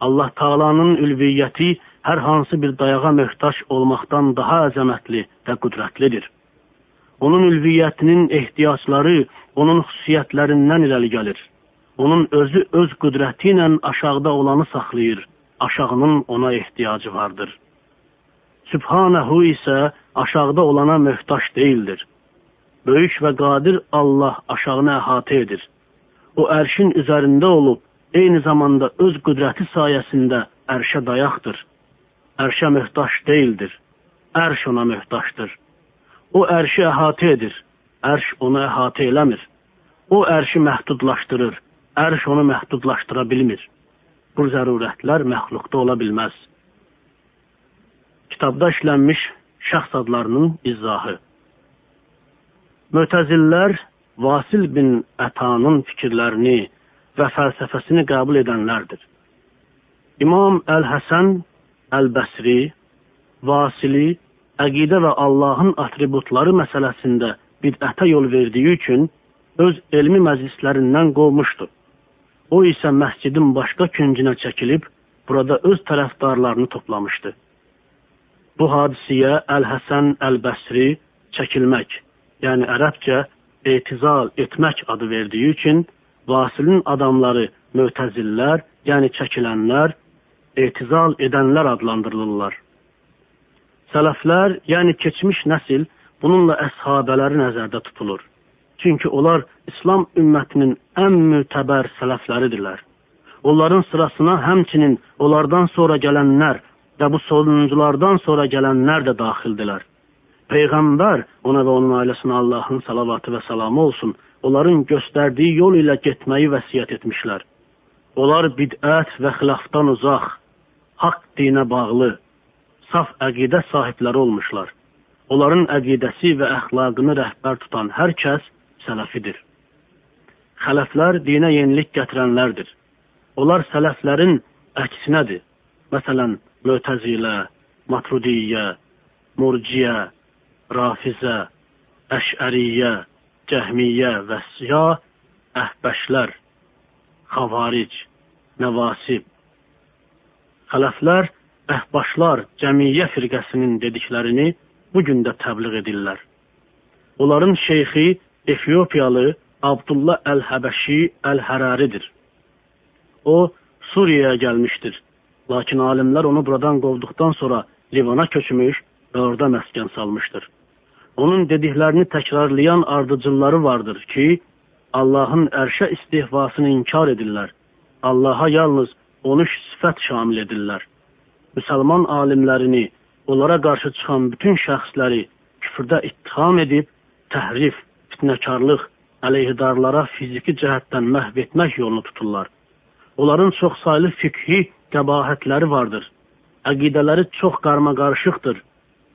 Allah Taala'nın ülviyyəti hər hansı bir dayağa möhtac olmaqdan daha əzəmətli və qüdrətlidir. Onun ülviyyətinin ehtiyacları onun xüsusiyyətlərindən irəli gəlir. Onun özü öz qüdrəti ilə aşağıda olanı saxlayır. Aşağının ona ehtiyacı vardır. Sübhanehu isə aşağıda olana möhtaç deyildir. Böyük və qadir Allah aşağını əhatə edir. O ərşin üzərində olub, eyni zamanda öz qüdrəti sayəsində ərşə dayaqdır. Ərşə möhtaç deyildir. Ərş ona möhtaçdır. O ərşi əhatə edir. Ərş onu əhatə eləmir. O ərşi məhdudlaşdırır. Ərş onu məhdudlaşdıra bilmir. Bu zərurətlər məxluqda ola bilməz. Kitabda işlənmiş şəxs adlarının izahı. Mötəzillər Vasil bin Ətanın fikirlərini və fəlsəfəsini qəbul edənlərdir. İmam Əl-Həsən Əl-Bəsri Vasili əqidə və Allahın atributları məsələsində bidətə yol verdiyi üçün öz elmi məclislərindən qovmuşdu. O isə məscidin başqa küncünə çəkilib, burada öz tərəfdarlarını toplamışdı. Bu hadisiyə Əl-Həsən Əl-Bəsri çəkilmək, yəni ərəbcə etizal etmək adı verdiyi üçün Vasilin adamları mötəzillər, yəni çəkilənlər, etizal edənlər adlandırılırlar. Sələflər, yəni keçmiş nəsil bununla əshabələri nəzərdə tutulur. Çünki onlar İslam ümmətinin ən mütəbər sələfləridirlər. Onların sırasına həmçinin onlardan sonra gələnlər və bu sonunculardan sonra gələnlər də daxildilər. Peyğəmbər ona və onun ailəsinə Allahın salavatı və salamı olsun, onların göstərdiyi yol ilə getməyi vəsiyyət etmişlər. Onlar bidət və xilafdan uzaq, haqq dinə bağlı, saf əqidə sahibləri olmuşlar. Onların əqidəsi və əxlaqını rəhbər tutan hər kəs sələfidir. Xələflər dinə yenilik gətirənlərdir. Onlar sələflərin əksinədir. Məsələn, Mötəzilə, Matrudiyyə, Murciyə, Rafizə, Əşəriyyə, Cəhmiyyə və ya Əhbəşlər, Xavaric, Nəvasib. Xələflər Əhbaşlar Cəmiyyə firqəsinin dediklərini bu gün də təbliğ edirlər. Onların şeyxi Efiopiyalı Abdullah Əl-Həbəşi Əl-Həraridir. O Suriyaya gəlmişdir. Lakin alimlər onu buradan qovduqdan sonra Livana köçmüş və orada məskən salmışdır. Onun dediklərini təkrarlayan ardıcılları vardır ki, Allahın ərşə istihvasını inkar edirlər. Allaha yalnız 13 sifət şamil edirlər. Müsəlman alimlərini onlara qarşı çıxan bütün şəxsləri küfrdə ittiham edib, təhrif, fitnəkarlıq, əleyhidarlara fiziki cəhətdən məhv etmək yolunu tuturlar. Onların çox saylı fiqhi qəbahətləri vardır. Əqidələri çox qarmaqarışıqdır.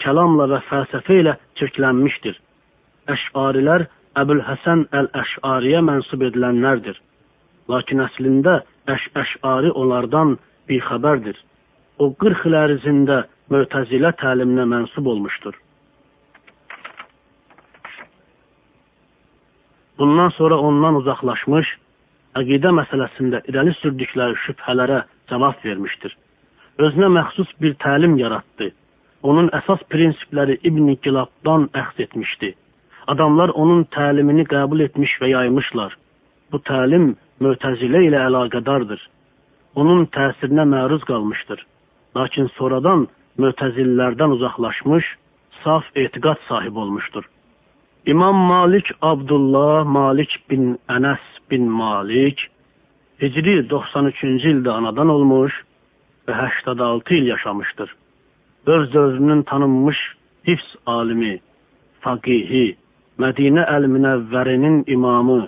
Kəlamla və fəlsəfə ilə çirklənmişdir. Əşarilər Əbül Həsən Əl-Əşariyə mənsub edilənlərdir. Lakin əslində Əş-Əşari onlardan bixəbərdir. O 40 il ərzində Mötəzilə təliminə mənsub olmuşdur. Bundan sonra ondan uzaqlaşmış, əqidə məsələsində irəli sürdükləri şübhələrə cavab vermişdir. Özünə məxsus bir təlim yaratdı. Onun əsas prinsipləri İbn Gilabdan əxz etmişdi. Adamlar onun təlimini qəbul etmiş və yaymışlar. Bu təlim Mötəzilə ilə əlaqədardır. Onun təsirinə məruz qalmışdır. Lakin sonradan Mötəzillərdən uzaqlaşmış, saf etiqad sahibi olmuşdur. İmam Malik Abdullah Malik bin Ənəs bin Malik Hicri 93-cü ildə anadan olmuş və 86 il yaşamışdır. Öz dövrünün tanınmış hifz alimi, faqihi, Mədinə əl-Münəvvərinin imamı,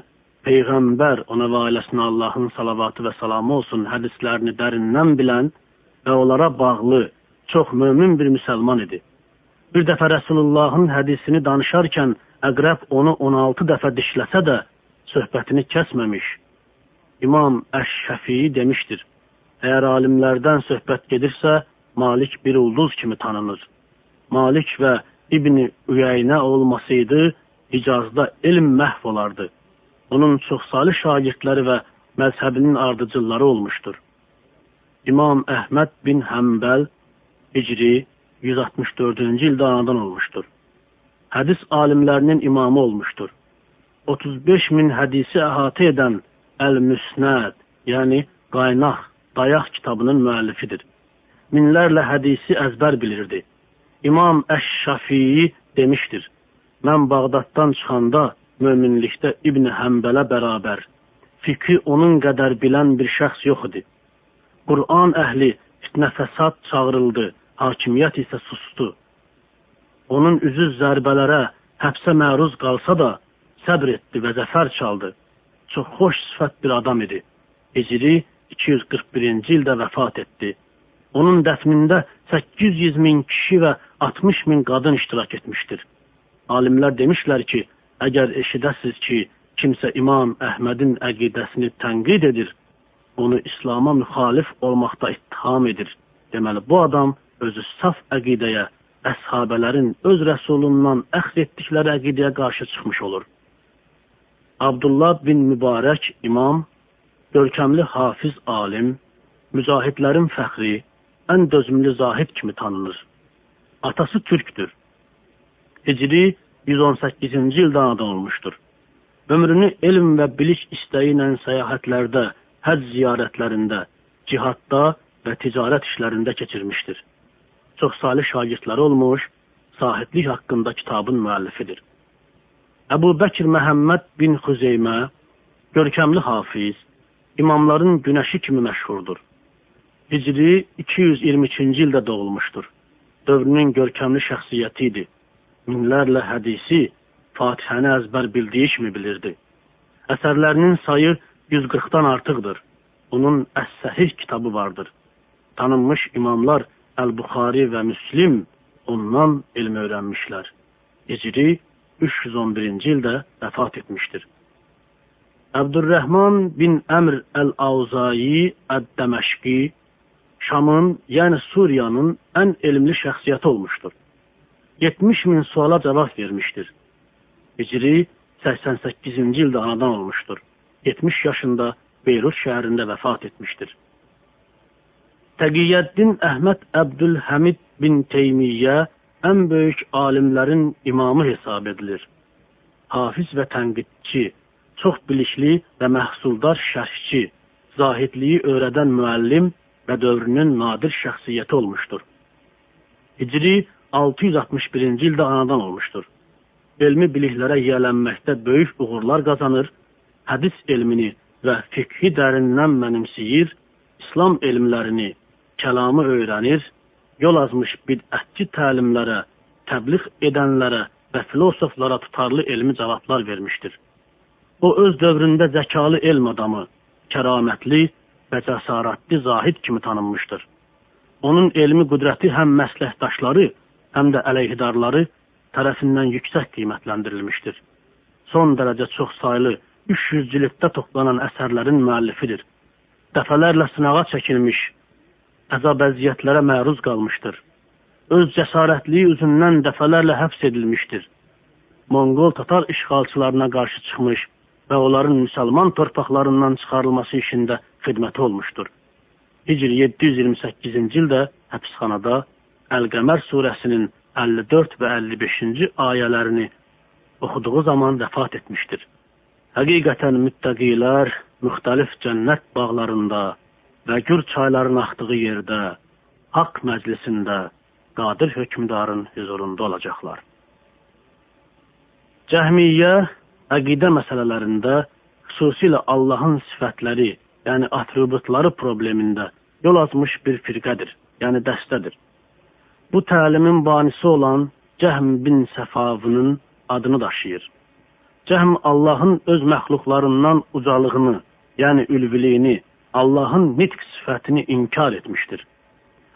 Peyğəmbər ona və ailəsinə Allahın salavatı və salamı olsun hədislərini dərindən bilən və onlara bağlı çox mömin bir müsəlman idi. Bir dəfə Rəsulullahın hədisini danışarkən Əqrəb onu 16 dəfə dişləsə də söhbətini kəsməmiş. İmam Əş-Şəfii demişdir: Əgər alimlərdən söhbət gedirsə, Malik bir ulduz kimi tanınır. Malik və İbn Üyeynə olmasaydı, Hicazda elm məhv olardı. Onun çoxsaylı şagirdləri və məzhəbinin ardıcılları olmuşdur. İmam Əhməd bin Həmbəl Hicri 164-cü ildə anadan olmuşdur hədis alimlərinin imamı olmuşdur. 35 min hədisi əhatə edən Əl-Müsnəd, yəni qaynaq, dayaq kitabının müəllifidir. Minlərlə hədisi əzbər bilirdi. İmam Əş-Şafii demişdir: Mən Bağdaddan çıxanda möminlikdə İbn Həmbələ bərabər fikri onun qədər bilən bir şəxs yox idi. Quran əhli fitnə fəsad çağırıldı, hakimiyyət isə sustu. Onun üzü zərbələrə, həbsə məruz qalsa da, səbr etdi və zəfər çaldı. Çox xoş sifət bir adam idi. Hicri 241-ci ildə vəfat etdi. Onun dəfnində 800 min kişi və 60 min qadın iştirak etmişdir. Alimlər demişlər ki, əgər eşidəsiz ki, kimsə İmam Əhmədin əqidəsini tənqid edir, onu İslama müxalif olmaqda ittiham edir. Deməli, bu adam özü saf əqidəyə, əshabələrin öz rəsulundan əxz etdikləri əqidəyə qarşı çıxmış olur. Abdullah bin Mübarək imam, görkəmli hafiz alim, mücahidlərin fəxri, ən dözümlü zahid kimi tanınır. Atası türkdür. Hicri 118-ci ildə anadan olmuşdur. Ömrünü elm və bilik istəyi ilə səyahətlərdə, həcc ziyarətlərində, cihadda və ticarət işlərində keçirmişdir çoxsaylı şagirdləri olmuş, sahiblik haqqında kitabın müəllifidir. Əbu Bəkir Məhəmməd bin Xüzeymə görkəmli hafiz, imamların günəşi kimi məşhurdur. Hicri 222-ci ildə doğulmuşdur. Dövrünün görkəmli şəxsiyyəti idi. Minlərlə hədisi Fatihəni əzbər bildiyi kimi bilirdi. Əsərlərinin sayı 140-dan artıqdır. Onun Əs-Səhih kitabı vardır. Tanınmış imamlar Əl-Buxari və Müslim ondan elm öyrənmişlər. Hicri 311-ci ildə vəfat etmişdir. Əbdürrəhman bin Əmr Əl-Avzayi Əd-Dəməşqi Şamın, yəni Suriyanın ən elmli şəxsiyyəti olmuşdur. 70 min suala cavab vermişdir. Hicri 88-ci ildə anadan olmuşdur. 70 yaşında Beyrut şəhərində vəfat etmişdir. Təqiyyəddin Əhməd Əbdülhəmid bin Teymiyyə ən böyük alimlərin imamı hesab edilir. Hafiz və tənqidçi, çox bilikli və məhsuldar şərhçi, zahidliyi öyrədən müəllim və dövrünün nadir şəxsiyyəti olmuşdur. Hicri 661-ci ildə anadan olmuşdur. Elmi biliklərə yiyələnməkdə böyük uğurlar qazanır, hədis elmini və fiqhi dərindən mənimsəyir, İslam elmlərini, kəlamı öyrənir, yol azmış bidətçi təlimlərə, təbliğ edənlərə və filosoflara tutarlı elmi cavablar vermişdir. O öz dövründə zəkalı elm adamı, kəramətli və cəsarətli zahid kimi tanınmışdır. Onun elmi qüdrəti həm məsləhdaşları, həm də əleyhidarları tərəfindən yüksək qiymətləndirilmişdir. Son dərəcə çox saylı 300 cilddə toplanan əsərlərin müəllifidir. Dəfələrlə sınağa çəkilmiş, əzab əziyyətlərə məruz qalmışdır. Öz cəsarətliyi üzündən dəfələrlə həbs edilmişdir. Monqol tatar işğalçılarına qarşı çıxmış və onların müsəlman torpaqlarından çıxarılması işində xidməti olmuşdur. Hicr 728-ci ildə həbsxanada Əl-Qəmər surəsinin 54 və 55-ci ayələrini oxuduğu zaman vəfat etmişdir. Həqiqətən müttəqilər müxtəlif cənnət bağlarında və gür çayların axdığı yerdə, haqq məclisində qadir hökmdarın huzurunda olacaqlar. Cəhmiyyə əqidə məsələlərində xüsusilə Allahın sifətləri, yəni atributları problemində yol açmış bir firqədir, yəni dəstədir. Bu təlimin banisi olan Cəhm bin Səfavının adını daşıyır. Cəhm Allahın öz məxluqlarından ucalığını, yəni ülviliyini, Allahın nitq sifətini inkar etmişdir.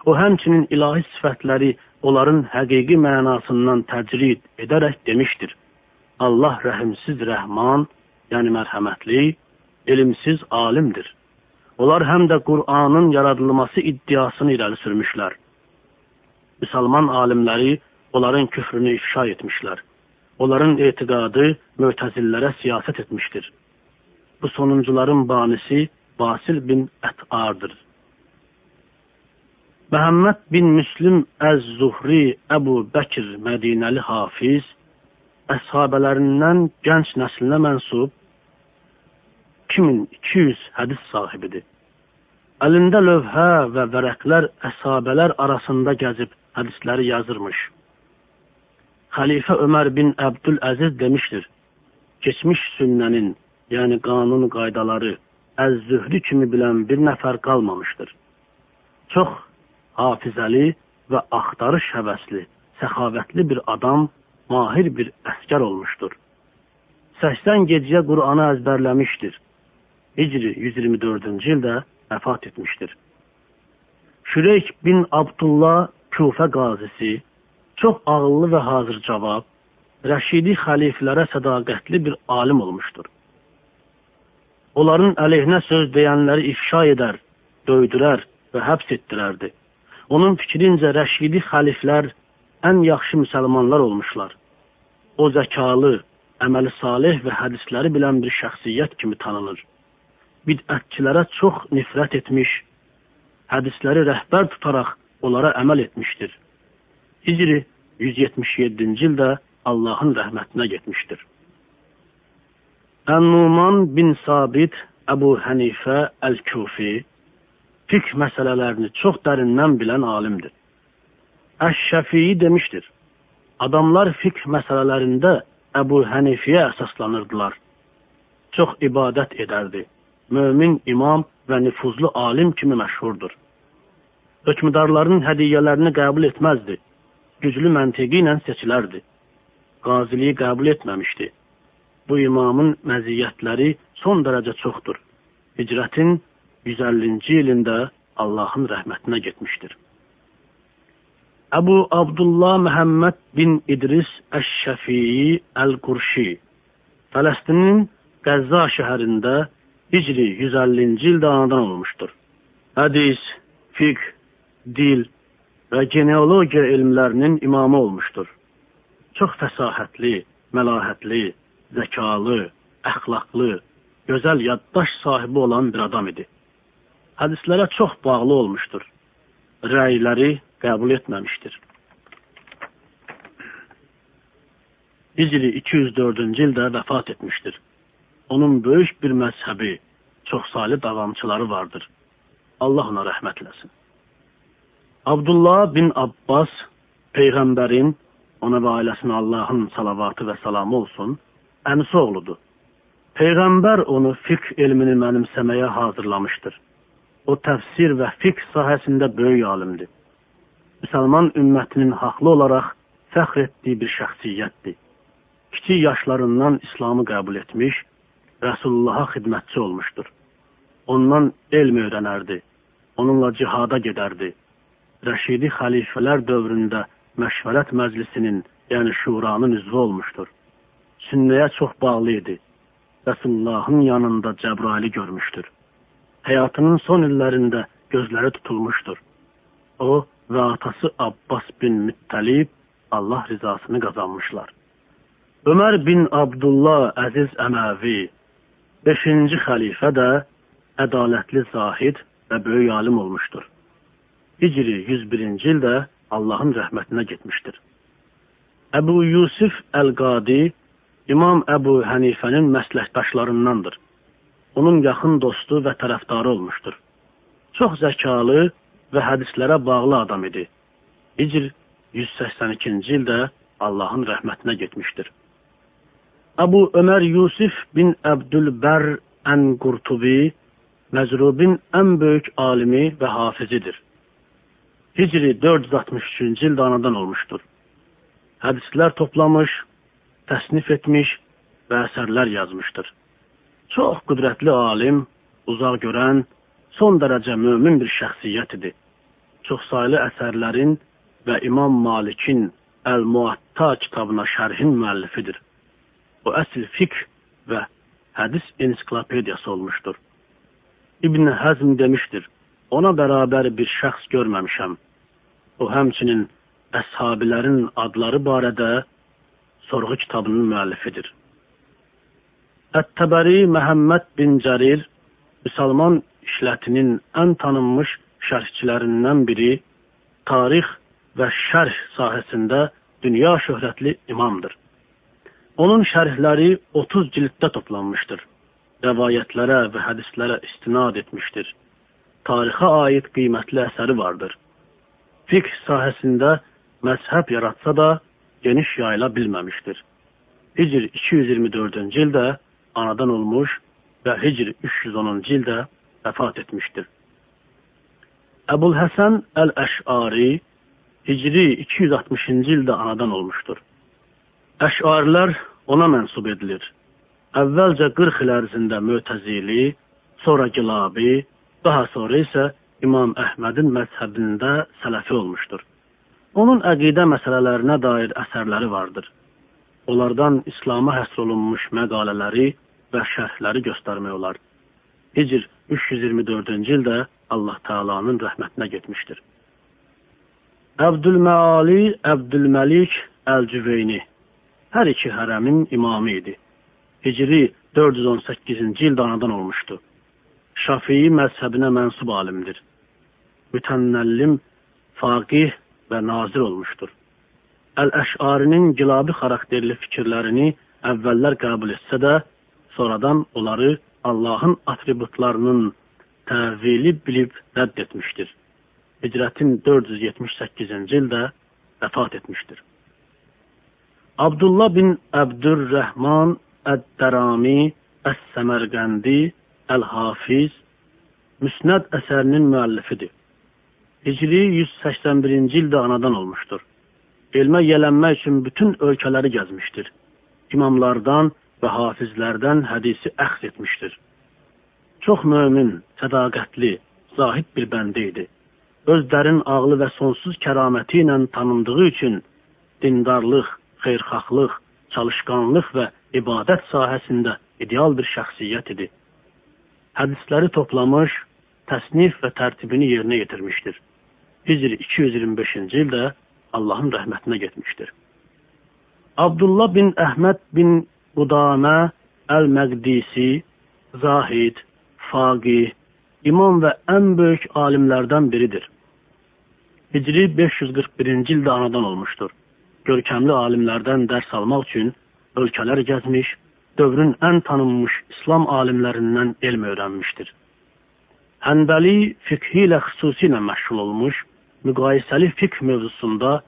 O həmçinin ilahi sifətləri onların həqiqi mənasından təcrid edərək demişdir. Allah rəhimsiz rəhman, yəni mərhəmətli, elmsiz alimdir. Onlar həm də Qur'anın yaradılması iddiasını irəli sürmüşlər. Müsəlman alimləri onların küfrünü ifşa etmişlər. Onların etiqadı mötəzillərə siyasət etmişdir. Bu sonuncuların banisi Basil bin Ət'ardır. Məhəmməd bin Müslim Əz-Zuhri Əbu Bəkir Mədinəli Hafiz əshabələrindən gənc nəslinə mənsub 2200 hədis sahibidir. Əlində lövhə və vərəqlər əshabələr arasında gəzib hədisləri yazırmış. Xəlifə Ömər bin Əbdüləziz demişdir, keçmiş sünnənin, yəni qanun qaydaları, əz-zührü kimi bilən bir nəfər qalmamışdır. Çox hafizəli və axtarış həvəsli, səxavətli bir adam, mahir bir əskər olmuşdur. 80 gecəyə Qur'anı əzbərləmişdir. Hicri 124-cü ildə vəfat etmişdir. Şüreyk bin Abdullah Kufə qazisi Çox ağıllı və hazır cavab, Rəşidi xəliflərə sədaqətli bir alim olmuşdur. Onların əleyhinə söz deyənləri ifşa edər, döydürər və həbs etdirərdi. Onun fikrincə Rəşidi xəliflər ən yaxşı müsəlmanlar olmuşlar. O zəkalı, əməli salih və hədisləri bilən bir şəxsiyyət kimi tanınır. Bidətçilərə çox nifrət etmiş, hədisləri rəhbər tutaraq onlara əməl etmişdir. Hicri 177-ci ildə Allahın rəhmətinə getmişdir. Ən-Numan bin Sabit Əbu Hənifə Əl-Kufi fiqh məsələlərini çox dərindən bilən alimdir. Əş-Şəfii demişdir. Adamlar fiqh məsələlərində Əbu Hənifiyə əsaslanırdılar. Çox ibadət edərdi. Mömin imam və nüfuzlu alim kimi məşhurdur. Hökmdarların hədiyyələrini qəbul etməzdi güclü məntiqi ilə seçilərdi. Qaziliyi qəbul etməmişdi. Bu imamın məziyyətləri son dərəcə çoxdur. Hicrətin 150-ci ilində Allahın rəhmətinə getmişdir. Əbu Abdullah Məhəmməd bin İdris Əş-Şəfii Əl-Qurşi Fələstinin Qəzza şəhərində Hicri 150-ci ildə anadan olmuşdur. Hədis, fiqh, dil, və genealogiya elmlərinin imamı olmuşdur. Çox fəsahətli, məlahətli, zəkalı, əxlaqlı, gözəl yaddaş sahibi olan bir adam idi. Hədislərə çox bağlı olmuşdur. Rəyləri qəbul etməmişdir. Hicri 204-cü ildə vəfat etmişdir. Onun böyük bir məzhəbi, çoxsaylı davamçıları vardır. Allah ona rəhmət eləsin. Abdullah bin Abbas Peyğəmbərin, ona və ailəsinə Allahın salavatı və salamı olsun, əmisi oğludur. Peyğəmbər onu fiqh elmini mənimsəməyə hazırlamışdır. O təfsir və fiqh sahəsində böyük alimdir. müsəlman ümmətinin haqlı olaraq fəxr etdiyi bir şəxsiyyətdir. Kiçik yaşlarından İslamı qəbul etmiş, Rəsulullaha xidmətçi olmuşdur. Ondan elm öyrənərdi, onunla cihada gedərdi. Rəşidi xəlifələr dövründə məşvərət məclisinin, yəni şuranın üzvü olmuşdur. Sünnəyə çox bağlı idi. Rəsullahın yanında Cəbraili görmüşdür. Həyatının son illərində gözləri tutulmuşdur. O və atası Abbas bin Müttəlib Allah rizasını qazanmışlar. Ömər bin Abdullah Əziz Əməvi 5-ci xəlifə də ədalətli zahid və böyük alim olmuşdur. Hicri 101-ci ildə Allahın rəhmətinə getmişdir. Əbu Yusuf Əl-Qadi İmam Əbu Hənifənin məsləkdaşlarındandır. Onun yaxın dostu və tərəfdarı olmuşdur. Çox zəkalı və hədislərə bağlı adam idi. Hicr 182-ci ildə Allahın rəhmətinə getmişdir. Əbu Ömər Yusuf bin Əbdülbər Ən-Qurtubi Məcrubin ən böyük alimi və hafizidir. Hicri 463-cü ildə anadan olmuşdur. Hədislər toplamış, təsnif etmiş və əsərlər yazmışdır. Çox qüdrətli alim, uzaq görən, son dərəcə mömin bir şəxsiyyət idi. Çoxsaylı əsərlərin və İmam Malikin Əl-Muatta kitabına şərhin müəllifidir. O əsl fiqh və hədis ensiklopediyası olmuşdur. İbn Həzm demişdir, ona bərabər bir şəxs görməmişəm. O həmçinin əshabilərin adları barədə sorğu kitabının müəllifidir. Ət-Təbəri Məhəmməd bin Cərir müsəlman işlətinin ən tanınmış şərhçilərindən biri, tarix və şərh sahəsində dünya şöhrətli imamdır. Onun şərhləri 30 cilddə toplanmışdır. Rəvayətlərə və hədislərə istinad etmişdir. Tarixə aid qiymətli əsəri vardır. Fiqh sahəsində məzhəb yaratsa da geniş yayıla bilməmişdir. Hicr 224-cü ildə anadan olmuş və Hicr 310-cu ildə vəfat etmişdir. Əbul Həsən Əl-Əş'ari Hicri 260-cı ildə anadan olmuşdur. Əş'arilər ona mənsub edilir. Əvvəlcə 40 il ərzində Mötəzili, sonra Gilabi, daha sonra isə İmam Əhmədin məzhəbində sələfi olmuşdur. Onun əqidə məsələlərinə dair əsərləri vardır. Onlardan İslama həsr olunmuş məqalələri və şərhləri göstərmək olar. Hicr 324-cü ildə Allah Taala'nın rəhmətinə getmişdir. Əbdülməali Əbdülməlik Əl-Cüveyni hər iki hərəmin imamı idi. Hicri 418-ci ildə anadan olmuşdu. Şafii məzhəbinə mənsub alimdir. Mütənnəllim, faqih və nazir olmuşdur. Əl-Əşarinin gilabi xarakterli fikirlərini əvvəllər qəbul etsə də, sonradan onları Allahın atributlarının təvili bilib rədd etmişdir. Hicrətin 478-ci ildə vəfat etmişdir. Abdullah bin Əbdürrəhman Əd-Dərami Əs-Səmərqəndi Əl-Hafiz Müsnəd əsərinin müəllifidir. Hicri 181-ci ildə anadan olmuşdur. Elmə yələnmək üçün bütün ölkələri gəzmişdir. İmamlardan və hafizlərdən hədisi əxz etmişdir. Çox mömin, sədaqətli, zahid bir bəndə idi. Öz dərin ağlı və sonsuz kəraməti ilə tanındığı üçün dindarlıq, xeyirxahlıq, çalışqanlıq və ibadət sahəsində ideal bir şəxsiyyət idi. Hədisləri toplamış, təsnif və tərtibini yerinə yetirmişdir. Hicr 225-ci ildə Allahın rəhmətinə getmişdir. Abdullah bin Əhməd bin Qudamə Əl-Məqdisi, Zahid, Faqih, imam və ən böyük alimlərdən biridir. Hicri 541-ci ildə anadan olmuşdur. Görkəmli alimlərdən dərs almaq üçün ölkələr gəzmiş, dövrün ən tanınmış İslam alimlərindən elm öyrənmişdir. Hənbəli fiqhi ilə xüsusilə məşğul olmuş, müqayisəli fiqh mövzusunda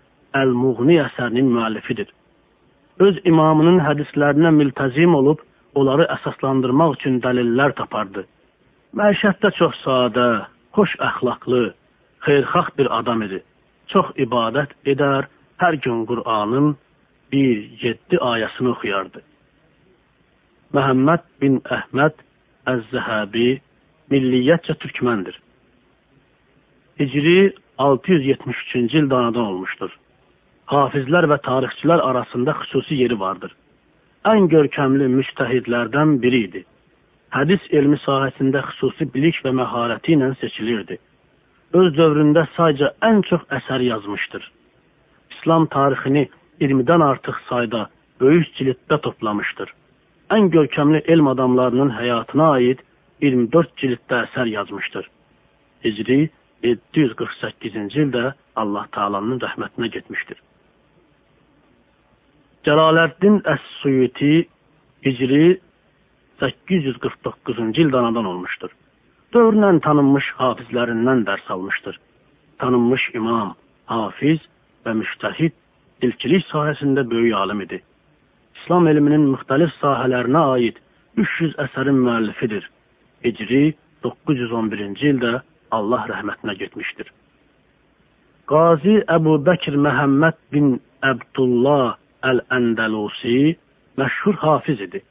Əl-Muğni əsərinin müəllifidir. Öz imamının hədislərinə mültəzim olub, onları əsaslandırmaq üçün dəlillər tapardı. Məişətdə çox sadə, xoş əxlaqlı, xeyirxax bir adam idi. çox ibadət edər, hər gün Qur'anın bir yeddi ayəsini oxuyardı. Məhəmməd bin Əhməd Əz-Zəhəbi milliyyətcə türkməndir. Hicri 673-cü ildə anadan olmuşdur. Hafizlər və tarixçilər arasında xüsusi yeri vardır. Ən görkəmli müstəhidlərdən biri idi. Hədis elmi sahəsində xüsusi bilik və məharəti ilə seçilirdi. Öz dövründə sayca ən çox əsər yazmışdır. İslam tarixini 20-dən artıq sayda böyük ciliddə toplamışdır. Ən görkəmli elm adamlarının həyatına aid 24 ciliddə əsər yazmışdır. Hicri 748-ci ildə Allah Taala'nın rəhmətinə getmişdir. Cəlaləddin Əs-Suyuti Hicri 849-cu ildə anadan olmuşdur. Dövrlə tanınmış hafizlərindən dərs almışdır. Tanınmış imam, hafiz və müştəhid dilçilik sahəsində böyük alim idi. İslam elminin müxtəlif sahələrinə aid 300 əsərin müəllifidir. Hicri 911-ci ildə Allah rəhmətinə getmişdir. Qazi Əbu Bəkir Məhəmməd bin Əbdullah Əl-Əndəlusi məşhur hafiz idi.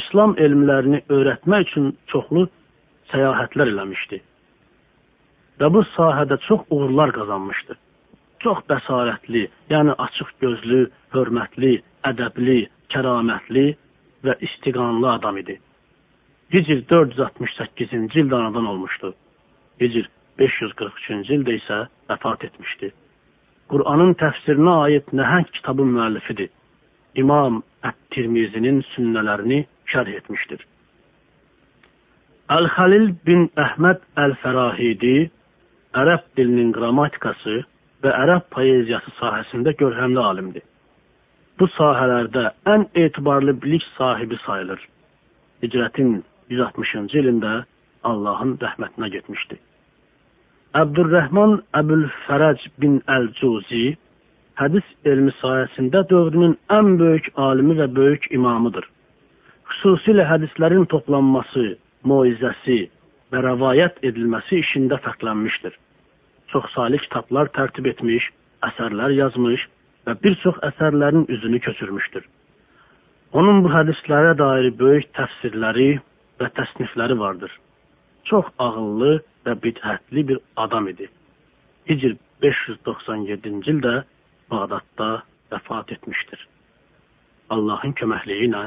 İslam elmlərini öyrətmək üçün çoxlu səyahətlər eləmişdi. Və bu sahədə çox uğurlar qazanmışdı. Çox bəsarətli, yəni açıq gözlü, hörmətli, ədəbli, kəramətli və istiqanlı adam idi. Hicr 468-ci ildə anadan olmuşdu. Hicr 543-cü ildə isə vəfat etmişdi. Qur'anın təfsirinə aid nəhəng kitabın müəllifidir. İmam Ət-Tirmizinin sünnələrini şərh etmişdir. Əl-Xəlil bin Əhməd Əl-Fərahidi ərəb dilinin qrammatikası və ərəb poeziyası sahəsində görkəmli alimdir. Bu sahələrdə ən etibarlı bilik sahibi sayılır. Hicrətin 160-cı ilində Allahın rəhmətinə getmişdi. Əbdürrəhman Əbülfərəc bin Əl-Cuzi hədis elmi sayəsində dövrünün ən böyük alimi və böyük imamıdır. Xüsusilə hədislərin toplanması, moizəsi və rəvayət edilməsi işində fərqlənmişdir. Çoxsaylı kitablar tərtib etmiş, əsərlər yazmış və bir çox əsərlərin üzünü köçürmüşdür. Onun bu hədislərə dair böyük təfsirləri və təsnifləri vardır çox ağıllı və bidətli bir adam idi. Hicr 597-ci ildə Bağdadda vəfat etmişdir. Allahın köməkliyi ilə